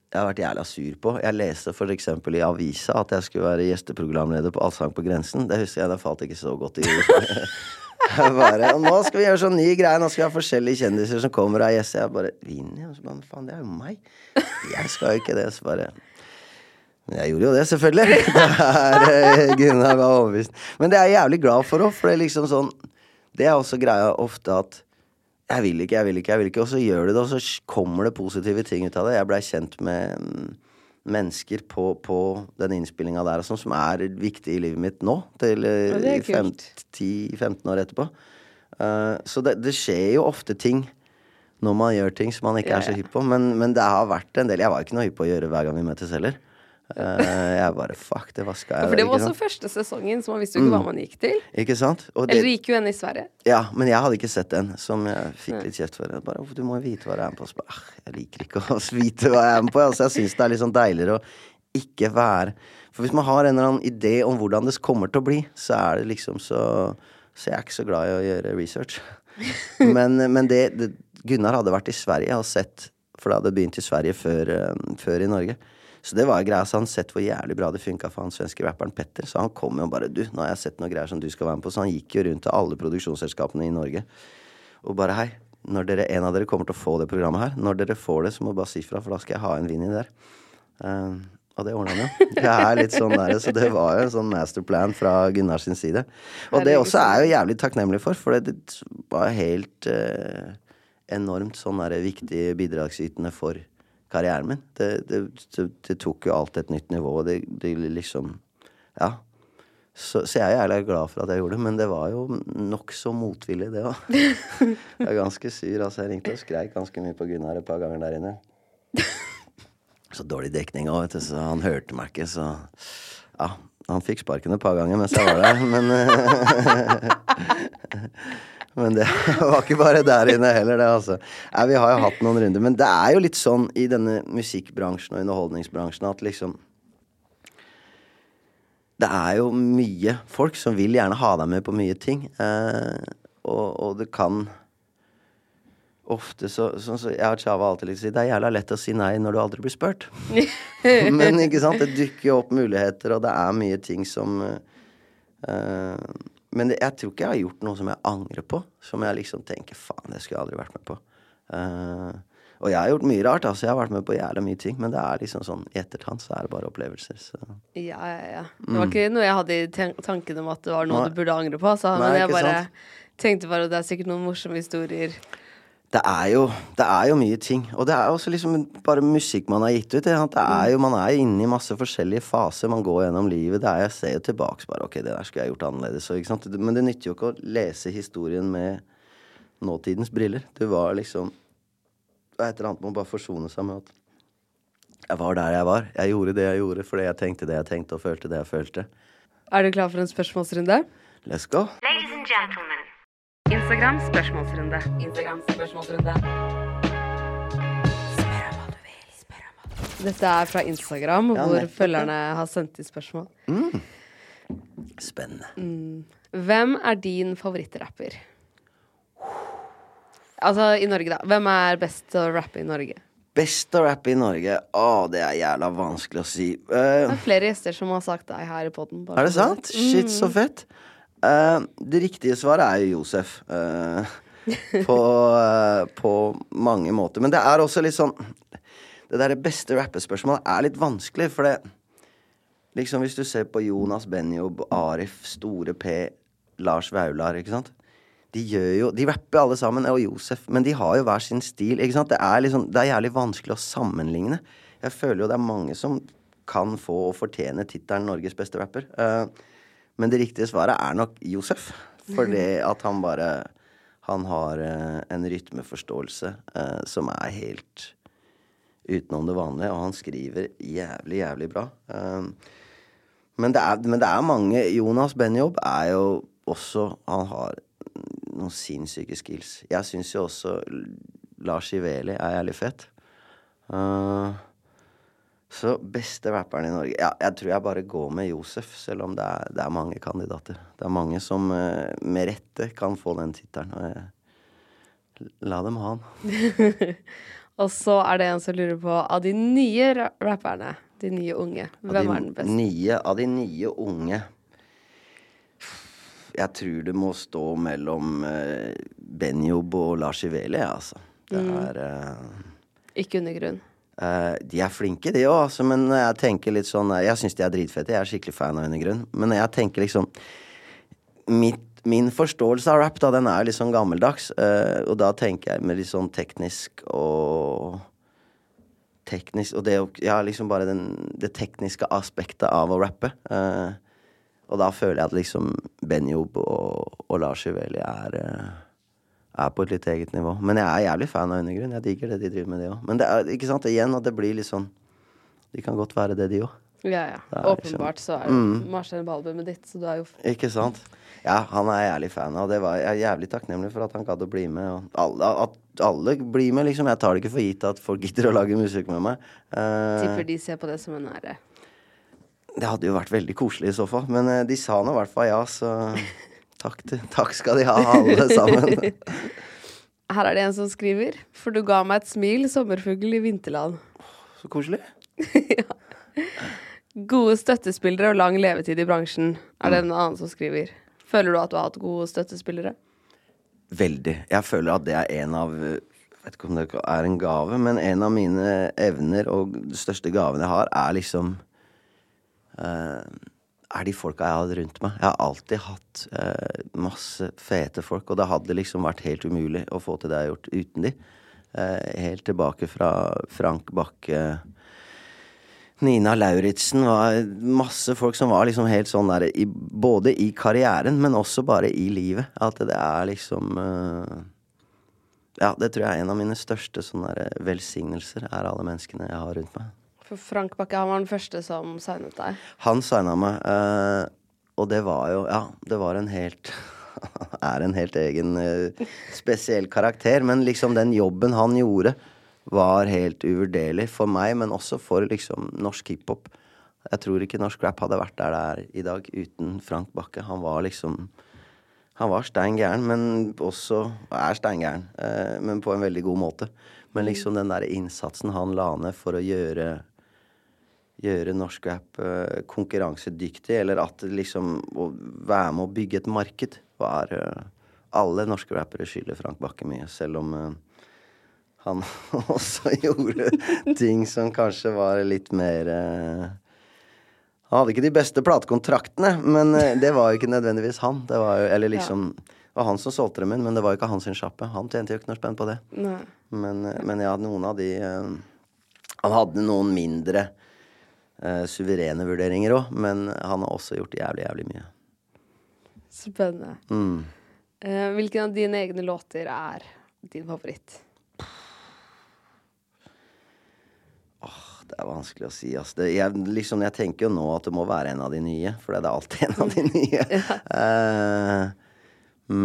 Speaker 2: jeg har vært jævla sur på. Jeg leste eksempel i avisa at jeg skulle være gjesteprogramleder på Allsang på grensen. Det husker jeg, det falt ikke så godt i bare, og nå skal vi gjøre sånn ny greie. Nå skal vi ha forskjellige kjendiser som kommer og er gjester. Jeg bare vinner. Faen, det er jo meg. Jeg skal jo ikke det. Så bare Men jeg gjorde jo det, selvfølgelig. Det er Gunnar var overbevist. Men det er jeg jævlig glad for òg, for det er liksom sånn Det er også greia ofte at jeg vil ikke, jeg vil ikke, jeg vil ikke. Og så gjør du det, og så kommer det positive ting ut av det. Jeg blei kjent med mm, mennesker på, på den innspillinga der sånn, som er viktig i livet mitt nå. Til 10-15 år etterpå. Uh, så det, det, skjer jo ofte ting når man gjør ting som man ikke ja, er så hypp på. Men, men, det har vært en del Jeg var ikke noe hypp på å gjøre hver gang vi møtes heller. Uh, jeg bare fuck, det vaska
Speaker 1: jeg. For det var også første sesongen, så man visste jo ikke mm. hva man gikk til.
Speaker 2: Ikke sant?
Speaker 1: Det, Eller gikk jo en i Sverige.
Speaker 2: Ja, men jeg hadde ikke sett den, som jeg fikk litt kjeft for. Bare, du må jo vite hva du er med på. Så bare, jeg liker ikke å vite hva jeg er med på. Altså, jeg syns det er litt sånn deiligere å ikke være For hvis man har en eller annen idé om hvordan det kommer til å bli, så er det liksom så Så jeg er ikke så glad i å gjøre research. men, men det, det, Gunnar hadde vært i Sverige og sett, for det hadde begynt i Sverige før, uh, før i Norge. Så det var greia. Så han sett hvor jævlig bra det funka for han svenske rapperen Petter. Så han kom jo bare Du, nå har jeg sett noen greier som du skal være med på. Så han gikk jo rundt til alle produksjonsselskapene i Norge og bare Hei, når dere, en av dere kommer til å få det programmet her, når dere får det, så må du bare si fra, for da skal jeg ha en Vinni der. Uh, og det ordna han jo. Det er litt sånn der, så det var jo en sånn masterplan fra Gunnars sin side. Og det også er jo jævlig takknemlig for, for det var helt uh, enormt sånn der viktig bidragsytende for karrieren min. Det, det, det, tok jo alt et nytt nivå. Det, det liksom Ja. Så, så, jeg er jævlig glad for at jeg gjorde det, men det var jo nokså motvillig, det òg. jeg er ganske sur. altså Jeg ringte og skreik ganske mye på Gunnar et par ganger der inne. Så dårlig dekning òg, vet du, så han hørte meg ikke, så Ja. Han fikk sparken et par ganger mens jeg var der, men Men det var ikke bare der inne heller, det, altså. Nei, vi har jo hatt noen runder. Men det er jo litt sånn i denne musikkbransjen og underholdningsbransjen at liksom Det er jo mye folk som vil gjerne ha deg med på mye ting. Eh, og, og, det kan ofte så, så, så Jeg og Chava alltid liksom si det er jævla lett å si nei når du aldri blir spurt. Men ikke sant, det dukker jo opp muligheter, og det er mye ting som uh, men jeg tror ikke jeg har gjort noe som jeg angrer på. Som jeg liksom tenker faen, det skulle jeg aldri vært med på. Uh, og jeg har gjort mye rart. altså Jeg har vært med på jævlig mye ting. Men det er liksom sånn i etterkant så er det bare opplevelser. Så.
Speaker 1: Ja, ja, ja. Det var mm. ikke noe jeg hadde i tanken om at det var noe Nei. du burde angre på. Altså. Men jeg bare sant? tenkte bare at det er sikkert noen morsomme historier
Speaker 2: det er, jo, det er jo mye ting. Og det er også liksom bare musikk man har gitt ut. Det er jo, man er jo inne i masse forskjellige faser. Man går gjennom livet. Det er, jeg ser jo tilbake bare Ok, det der skulle jeg gjort annerledes. Men det nytter jo ikke å lese historien med nåtidens briller. Det var liksom Det er et eller annet med å bare forsone seg med at jeg var der jeg var. Jeg gjorde det jeg gjorde fordi jeg tenkte det jeg tenkte, og følte det jeg følte.
Speaker 1: Er du klar for en spørsmålsrunde?
Speaker 2: Let's go.
Speaker 1: Ladies and gentlemen. Instagram spørsmålsrunde. Instagram spørsmålsrunde. Spør om hva du vil. Spør om hva du vil. Dette er fra Instagram, ja, hvor følgerne har sendt inn spørsmål.
Speaker 2: Mm. Spennende.
Speaker 1: Mm. Hvem er din favorittrapper? Altså i Norge, da. Hvem er best til å rappe i Norge?
Speaker 2: Best å rappe i Norge? Å, det er jævla vanskelig å si.
Speaker 1: Uh, det er flere gjester som har sagt deg her i poden.
Speaker 2: Er det sant? Shit, så mm. fett. Uh, det riktige svaret er jo Josef. Uh, på, uh, på, mange måter. Men det er også litt sånn Det der beste rappespørsmålet er litt vanskelig, for det Liksom Hvis du ser på Jonas Benjob, Arif, Store P, Lars Vaular, ikke sant? De gjør jo De rapper alle sammen, og Josef, men de har jo hver sin stil. Ikke sant? Det er liksom Det er jævlig vanskelig å sammenligne. Jeg føler jo det er mange som kan få og fortjene tittelen Norges beste rapper. Uh, men det riktige svaret er nok Josef. Fordi at han bare Han har uh, en rytmeforståelse eh, som er helt utenom det vanlige, og han skriver jævlig, jævlig bra. Um, men, det er, men, det er, mange Jonas Benjob er jo også Han har noen sinnssyke skills. Jeg syns jo også Lars Iveli er jævlig fett. Uh, så beste rapperen i Norge Ja, jeg tror jeg bare går med Josef, selv om det er, det er mange kandidater. Det er mange som uh, med rette kan få den tittelen. La dem ha den.
Speaker 1: Og så er det en som lurer på av de nye rapperne, de nye unge, hvem
Speaker 2: de
Speaker 1: er den beste?
Speaker 2: Nye, av de nye unge Jeg tror det må stå mellom uh, Benjob og Lars Iveli, altså. Det mm. er uh,
Speaker 1: Ikke under grunn?
Speaker 2: Uh, de er flinke, de òg, altså, men jeg tenker litt sånn Jeg syns de er dritfette. Jeg er skikkelig fan av henne i grunn. Men jeg tenker liksom Mitt min forståelse av rap, da, den er litt sånn gammeldags. Uh, og da tenker jeg med litt sånn teknisk og Teknisk Og det Ja, liksom bare den, det tekniske aspektet av å rappe. Og da føler jeg at liksom Benjob og, og Lars Juveli er er på et litt eget nivå. Men jeg er jævlig fan av Undergrunn. Jeg digger det de driver med, det òg. Men det er ikke sant, igjen at det blir litt sånn De kan godt være det, de òg.
Speaker 1: Ja, ja. Åpenbart så er det mm. Marcel Balbumet ditt, så du er jo
Speaker 2: Ikke sant. Ja, han er jeg jævlig fan av. Det var, jeg er jævlig takknemlig for at han gadd å bli med. Og alle, at alle blir med, liksom. Jeg tar det ikke for gitt at folk gidder å lage musikk med meg.
Speaker 1: Uh, Tipper de ser på det som en ære.
Speaker 2: Det hadde jo vært veldig koselig i så fall. Men uh, de sa nå i hvert fall ja, så takk, til, takk skal de ha, alle sammen.
Speaker 1: Her er det en som skriver. For du ga meg et smil, sommerfugl i vinterland.
Speaker 2: Så koselig.
Speaker 1: ja. Gode støttespillere og lang levetid i bransjen, er det en annen som skriver. Føler du at du har hatt gode støttespillere?
Speaker 2: Veldig. Jeg føler at det er en av Jeg vet ikke om det er en gave, men en av mine evner og største gavene jeg har, er liksom uh, Er de folka jeg hatt rundt meg. Jeg har alltid hatt eh, masse fete folk, og det hadde liksom vært helt umulig å få til det jeg har gjort uten de. Eh, helt tilbake fra Frank Bakke Nina Lauritzen var masse folk som var liksom helt sånn der i, Både i karrieren, men også bare i livet. At det er liksom uh, Ja, det tror jeg er en av mine største sånne velsignelser, er alle menneskene jeg har rundt meg.
Speaker 1: For Frank Bakke, han var den første som signet deg?
Speaker 2: Han signa meg, uh, og det var jo Ja, det var en helt Er en helt egen uh, spesiell karakter, men liksom den jobben han gjorde var helt uvurderlig for meg, men også for liksom norsk hiphop. Jeg tror ikke norsk rap hadde vært der det er i dag uten Frank Bakke. Han var liksom Han var stein gæren, men også er stein gæren. Eh, men på en veldig god måte. Men liksom den der innsatsen han la ned for å gjøre gjøre norsk rap eh, konkurransedyktig, eller at liksom å være med å bygge et marked, var eh, Alle norske rappere skylder Frank Bakke mye, selv om eh, han også gjorde ting som kanskje var litt mer Han hadde ikke de beste platekontraktene, men det var jo ikke nødvendigvis han. Det var jo, eller liksom. Det var han som solgte dem inn, men det var jo ikke hans sjappe. Han tjente jo ikke noe spenn på det. Men, men, ja, noen av de Han hadde noen mindre suverene vurderinger òg, men han har også gjort jævlig, jævlig mye.
Speaker 1: Spennende. Mm. hvilken av dine egne låter er din favoritt?
Speaker 2: Det er vanskelig å si. Altså. Det, jeg, liksom, jeg, tenker jo nå at det må være en av de nye, for det er alltid en av de nye. uh,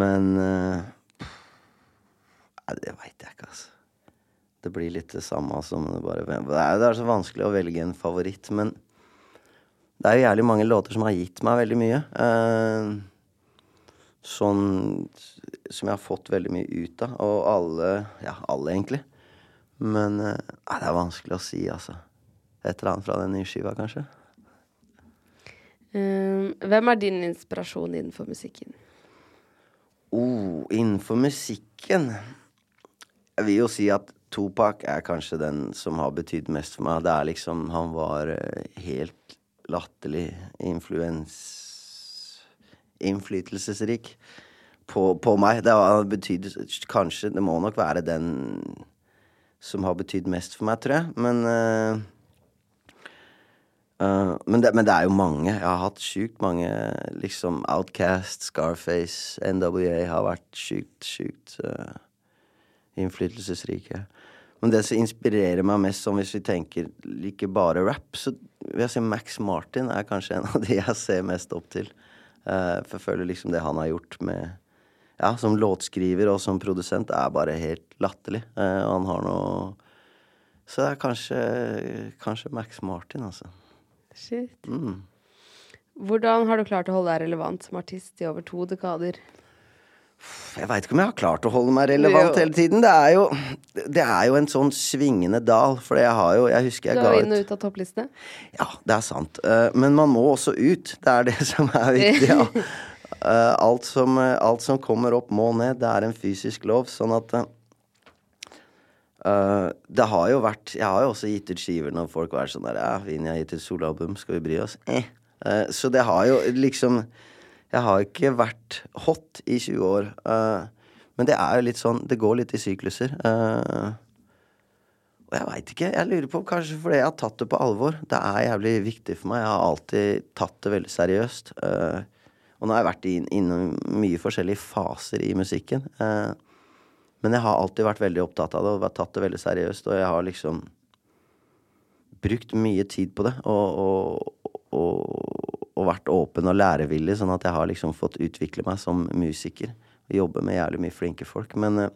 Speaker 2: men uh, Det veit jeg ikke, altså. Det blir litt det samme som det bare Det er, det er så vanskelig å velge en favoritt, men det er jo jævlig mange låter som har gitt meg veldig mye. Eh, sånn som jeg har fått veldig mye ut av. Og alle Ja, alle, egentlig. Men eh, det er vanskelig å si, altså et eller annet fra den nye skiva, kanskje.
Speaker 1: Um, hvem er din inspirasjon innenfor musikken?
Speaker 2: Oh, innenfor musikken Jeg vil jo si at Topak er kanskje den som har betydd mest for meg. Det er liksom Han var eh, helt latterlig influens... Innflytelsesrik på, på meg. Det har betydd Kanskje Det må nok være den som har betydd mest for meg, tror jeg. Men uh, Uh, men, det, men, det, er jo mange. Jeg har hatt sjukt mange liksom Outcast, Scarface, NWA har vært sjukt, sjukt uh, innflytelsesrike. Men det som inspirerer meg mest, som hvis vi tenker ikke bare rap, så vil jeg si Max Martin er kanskje en av de jeg ser mest opp til. Uh, for jeg føler liksom det han har gjort med Ja, som låtskriver og som produsent, er bare helt latterlig. Uh, og han har noe Så det er kanskje, kanskje Max Martin, altså.
Speaker 1: Shit.
Speaker 2: Mm.
Speaker 1: Hvordan har du klart å holde deg relevant som artist i over to dekader?
Speaker 2: Jeg veit ikke om jeg har klart å holde meg relevant hele tiden. Det er, jo, det er jo en sånn svingende dal. For jeg har jo Jeg husker jeg
Speaker 1: Du er inn og ut av topplistene?
Speaker 2: Ja, det er sant. Eh, men man må også ut. Det er det som er viktig. Ja. Eh, alt, som, eh, alt som kommer opp, må ned. Det er en fysisk lov. Sånn at eh, Det har jo vært Jeg har jo også gitt ut skiver når folk har vært sånn der Ja, Vini har gitt ut soloalbum, skal vi bry oss? Eh. Uh, så det har jo liksom Jeg har ikke vært hot i 20 år. eh, men det er jo litt sånn Det går litt i sykluser. eh, og jeg veit ikke. Jeg lurer på kanskje fordi jeg har tatt det på alvor. Det er jævlig viktig for meg. Jeg har alltid tatt det veldig seriøst. Eh, og nå har jeg vært inn- innom mye forskjellige faser i musikken. Men jeg har alltid vært veldig opptatt av det og tatt det veldig seriøst. Og jeg har liksom brukt mye tid på det. Og, og, og, og vært åpen og lærevillig, sånn at jeg har liksom fått utvikle meg som musiker. Og jobbe med jævlig mye flinke folk. Men eh,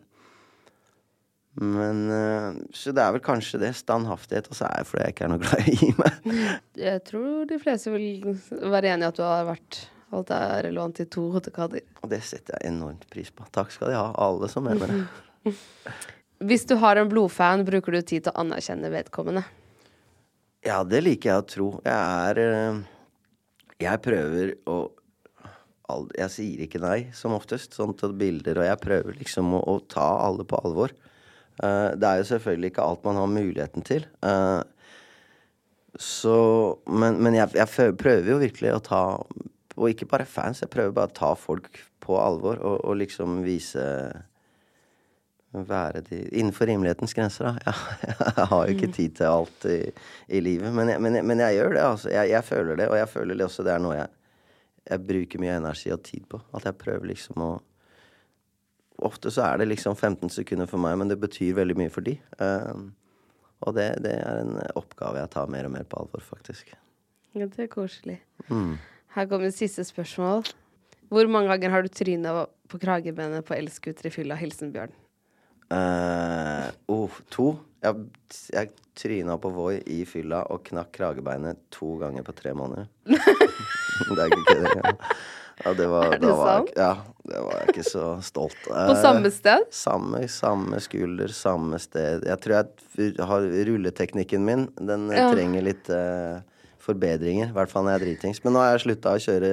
Speaker 2: men eh, Så det er vel kanskje det. Standhaftighet. Og så er det fordi jeg ikke er noe glad i meg.
Speaker 1: Jeg tror de fleste vil være enig i at du har vært alt er relevant i to dekader.
Speaker 2: Og det setter jeg enormt pris på. Takk skal de ha, alle som mener det.
Speaker 1: Hvis du har en blodfan, bruker du tid til å anerkjenne vedkommende?
Speaker 2: Ja, det liker jeg å tro. Jeg er eh, Jeg prøver å Jeg sier ikke nei, som oftest, sånn til bilder, og jeg prøver liksom å, å ta alle på alvor. Eh, det er jo selvfølgelig ikke alt man har muligheten til. Eh, så Men, men jeg, jeg prøver jo virkelig å ta Og ikke bare fans, jeg prøver bare å ta folk på alvor og, og liksom vise være de Innenfor rimelighetens grenser, da. Jeg, jeg har jo ikke tid til alt i, i livet. Men jeg, men, jeg, men jeg gjør det, altså. Jeg, føler det, og jeg føler det også det er noe jeg bruker mye energi og tid på. At jeg prøver liksom å Ofte så er det liksom 15 sekunder for meg, men det betyr veldig mye for de. Um, og det, det er en oppgave jeg tar mer og mer på alvor, faktisk.
Speaker 1: Ja, det er koselig.
Speaker 2: Mm.
Speaker 1: Her kommer siste spørsmål. Hvor mange ganger har du tryna på kragebenet på elskuter i fylla? Hilsen Bjørn.
Speaker 2: Eh, oh, to. Jeg, jeg tryna på Voi i fylla og knakk kragebeinet to ganger på tre måneder. det er ikke kødd Ja. Ja, det var,
Speaker 1: Er det
Speaker 2: jeg,
Speaker 1: sant?
Speaker 2: ikke- ja, det var jeg ikke så stolt
Speaker 1: På
Speaker 2: Eh,
Speaker 1: samme sted?
Speaker 2: Samme, samme skulder, samme sted. Jeg tror jeg har rulleteknikken min. Den eh,
Speaker 1: Ja.
Speaker 2: trenger litt uh, forbedringer. I hvert fall når jeg er dritings. Men nå har jeg slutta å kjøre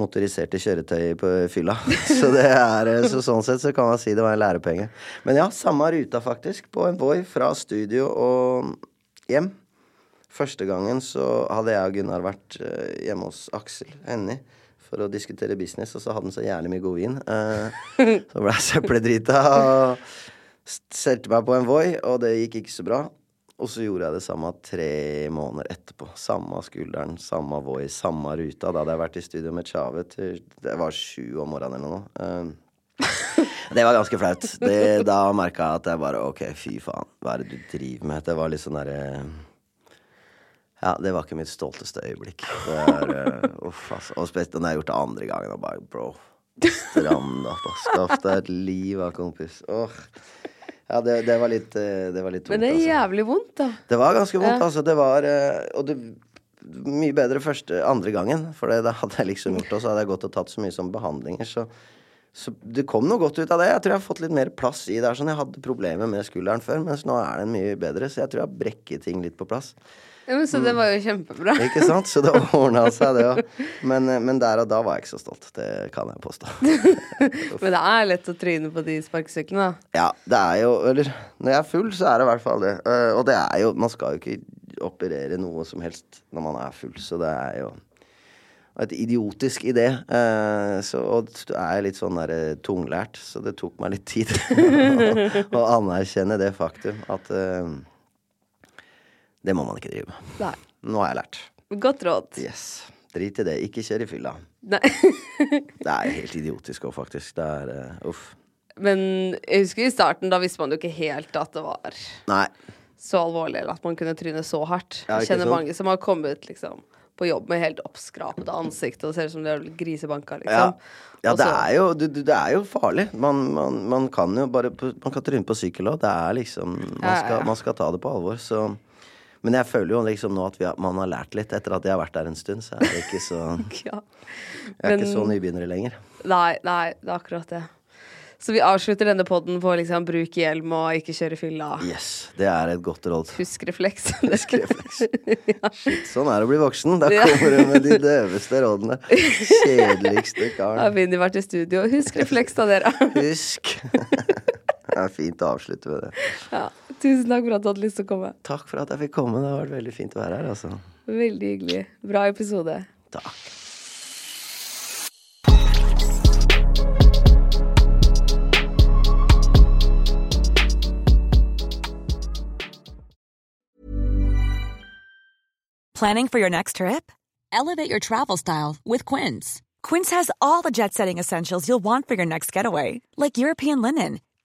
Speaker 2: motoriserte kjøretøy på fylla. Så, det er, eh, så sånn sett så kan man si det var en lærepenge. Men ja, samme ruta faktisk. På en Voi fra studio og hjem. Første gangen så hadde jeg og Gunnar vært eh, hjemme hos Aksel Hennie for å diskutere business, og så hadde han så jævlig mye god vin. Eh, så ble jeg søppeldrita og stelte meg på en Voi, og det gikk ikke så bra. Og så gjorde jeg det samme tre måneder etterpå. Samme skulderen, samme Voi, samme ruta. Da hadde jeg vært i studio med Tjave til det var sju om morgenen eller noe. Eh, det var ganske flaut. Det, da merka jeg at jeg bare OK, fy faen, hva er det du driver med? Det var litt sånn derre ja, det var ikke mitt stolteste øyeblikk. Er, uh, uff, altså. Og spesielt når jeg har gjort det andre gangen. Og bare, bro, stram deg opp. Skaff deg et liv, da, kompis. Åh. Ja, det, det var litt eh, Det var litt
Speaker 1: Men det er
Speaker 2: altså.
Speaker 1: jævlig vondt, da.
Speaker 2: Det var ganske vondt, altså. Det var eh, Og det mye bedre første andre gangen. For det, det hadde jeg liksom gjort, og så hadde jeg gått og tatt så mye som behandlinger. Så, så det kom noe godt ut av det. Jeg tror jeg har fått litt mer plass i det. sånn Jeg hadde problemer med skulderen før, mens nå er den mye bedre. Så jeg tror jeg har brekket ting litt på plass.
Speaker 1: Ja, men Så det var jo kjempebra.
Speaker 2: Mm. Ikke sant? Så det ordna seg, det òg. Men, eh, men der og da var jeg ikke så stolt. Det kan jeg påstå.
Speaker 1: Men det er lett å tryne på de sparkesyklene, da.
Speaker 2: Ja, det er jo Eller når jeg er full, så er det i hvert fall det. Eh, og det er jo Man skal jo ikke operere noe som helst når man er full, så det er jo et idiotisk idé. Eh, så, og du er litt sånn der tunglært, så det tok meg litt tid å anerkjenne det faktum at det må man ikke drive med.
Speaker 1: Nei.
Speaker 2: Nå har jeg lært.
Speaker 1: Godt råd.
Speaker 2: Yes. Drit i det. Ikke kjør i fylla.
Speaker 1: Nei.
Speaker 2: Det er helt idiotisk òg, faktisk. Det er uh, uff.
Speaker 1: men jeg husker i starten, da visste man jo ikke helt at det var
Speaker 2: Nei.
Speaker 1: så alvorlig, eller at man kunne tryne så hardt.
Speaker 2: Ja,
Speaker 1: jeg kjenner
Speaker 2: sånn.
Speaker 1: mange som har kommet liksom på jobb med helt oppskrapet ansikt og ser ut som de er grisebanka, liksom.
Speaker 2: ja
Speaker 1: ja
Speaker 2: det, er jo, det, det er jo farlig. Man, man, man kan jo bare Man kan tryne på sykkel òg. Det er liksom man skal, man skal ta det på alvor. Så Men jeg føler jo liksom nå at vi har, man har lært litt. Etter at jeg har vært der en stund, så er det ikke så
Speaker 1: Ja.
Speaker 2: Jeg er ikke så
Speaker 1: nybegynnere
Speaker 2: nybegynner lenger.
Speaker 1: Nei, nei, det er akkurat det. Så vi avslutter denne podden på liksom bruk hjelm og ikke kjøre fylla.
Speaker 2: Yes, det er et godt råd.
Speaker 1: Husk refleks.
Speaker 2: Husk refleks Shit, sånn er det å bli voksen. Da kommer du med de døveste rådene. Kjedeligste
Speaker 1: Da har
Speaker 2: karen.
Speaker 1: Vinni vært i studio. Husk refleks, da, dere.
Speaker 2: Husk. Det er fint å avslutte med det.
Speaker 1: Ja. Tusen takk for at du hadde lyst til å komme.
Speaker 2: Takk for at jeg fikk komme. Det har vært veldig fint å være her, altså.
Speaker 1: Veldig hyggelig. Bra episode.
Speaker 2: Takk.
Speaker 4: Planning for your next trip? Elevate your travel style with Quince. Quince has all the jet setting essentials you'll want for your next getaway, like European linen,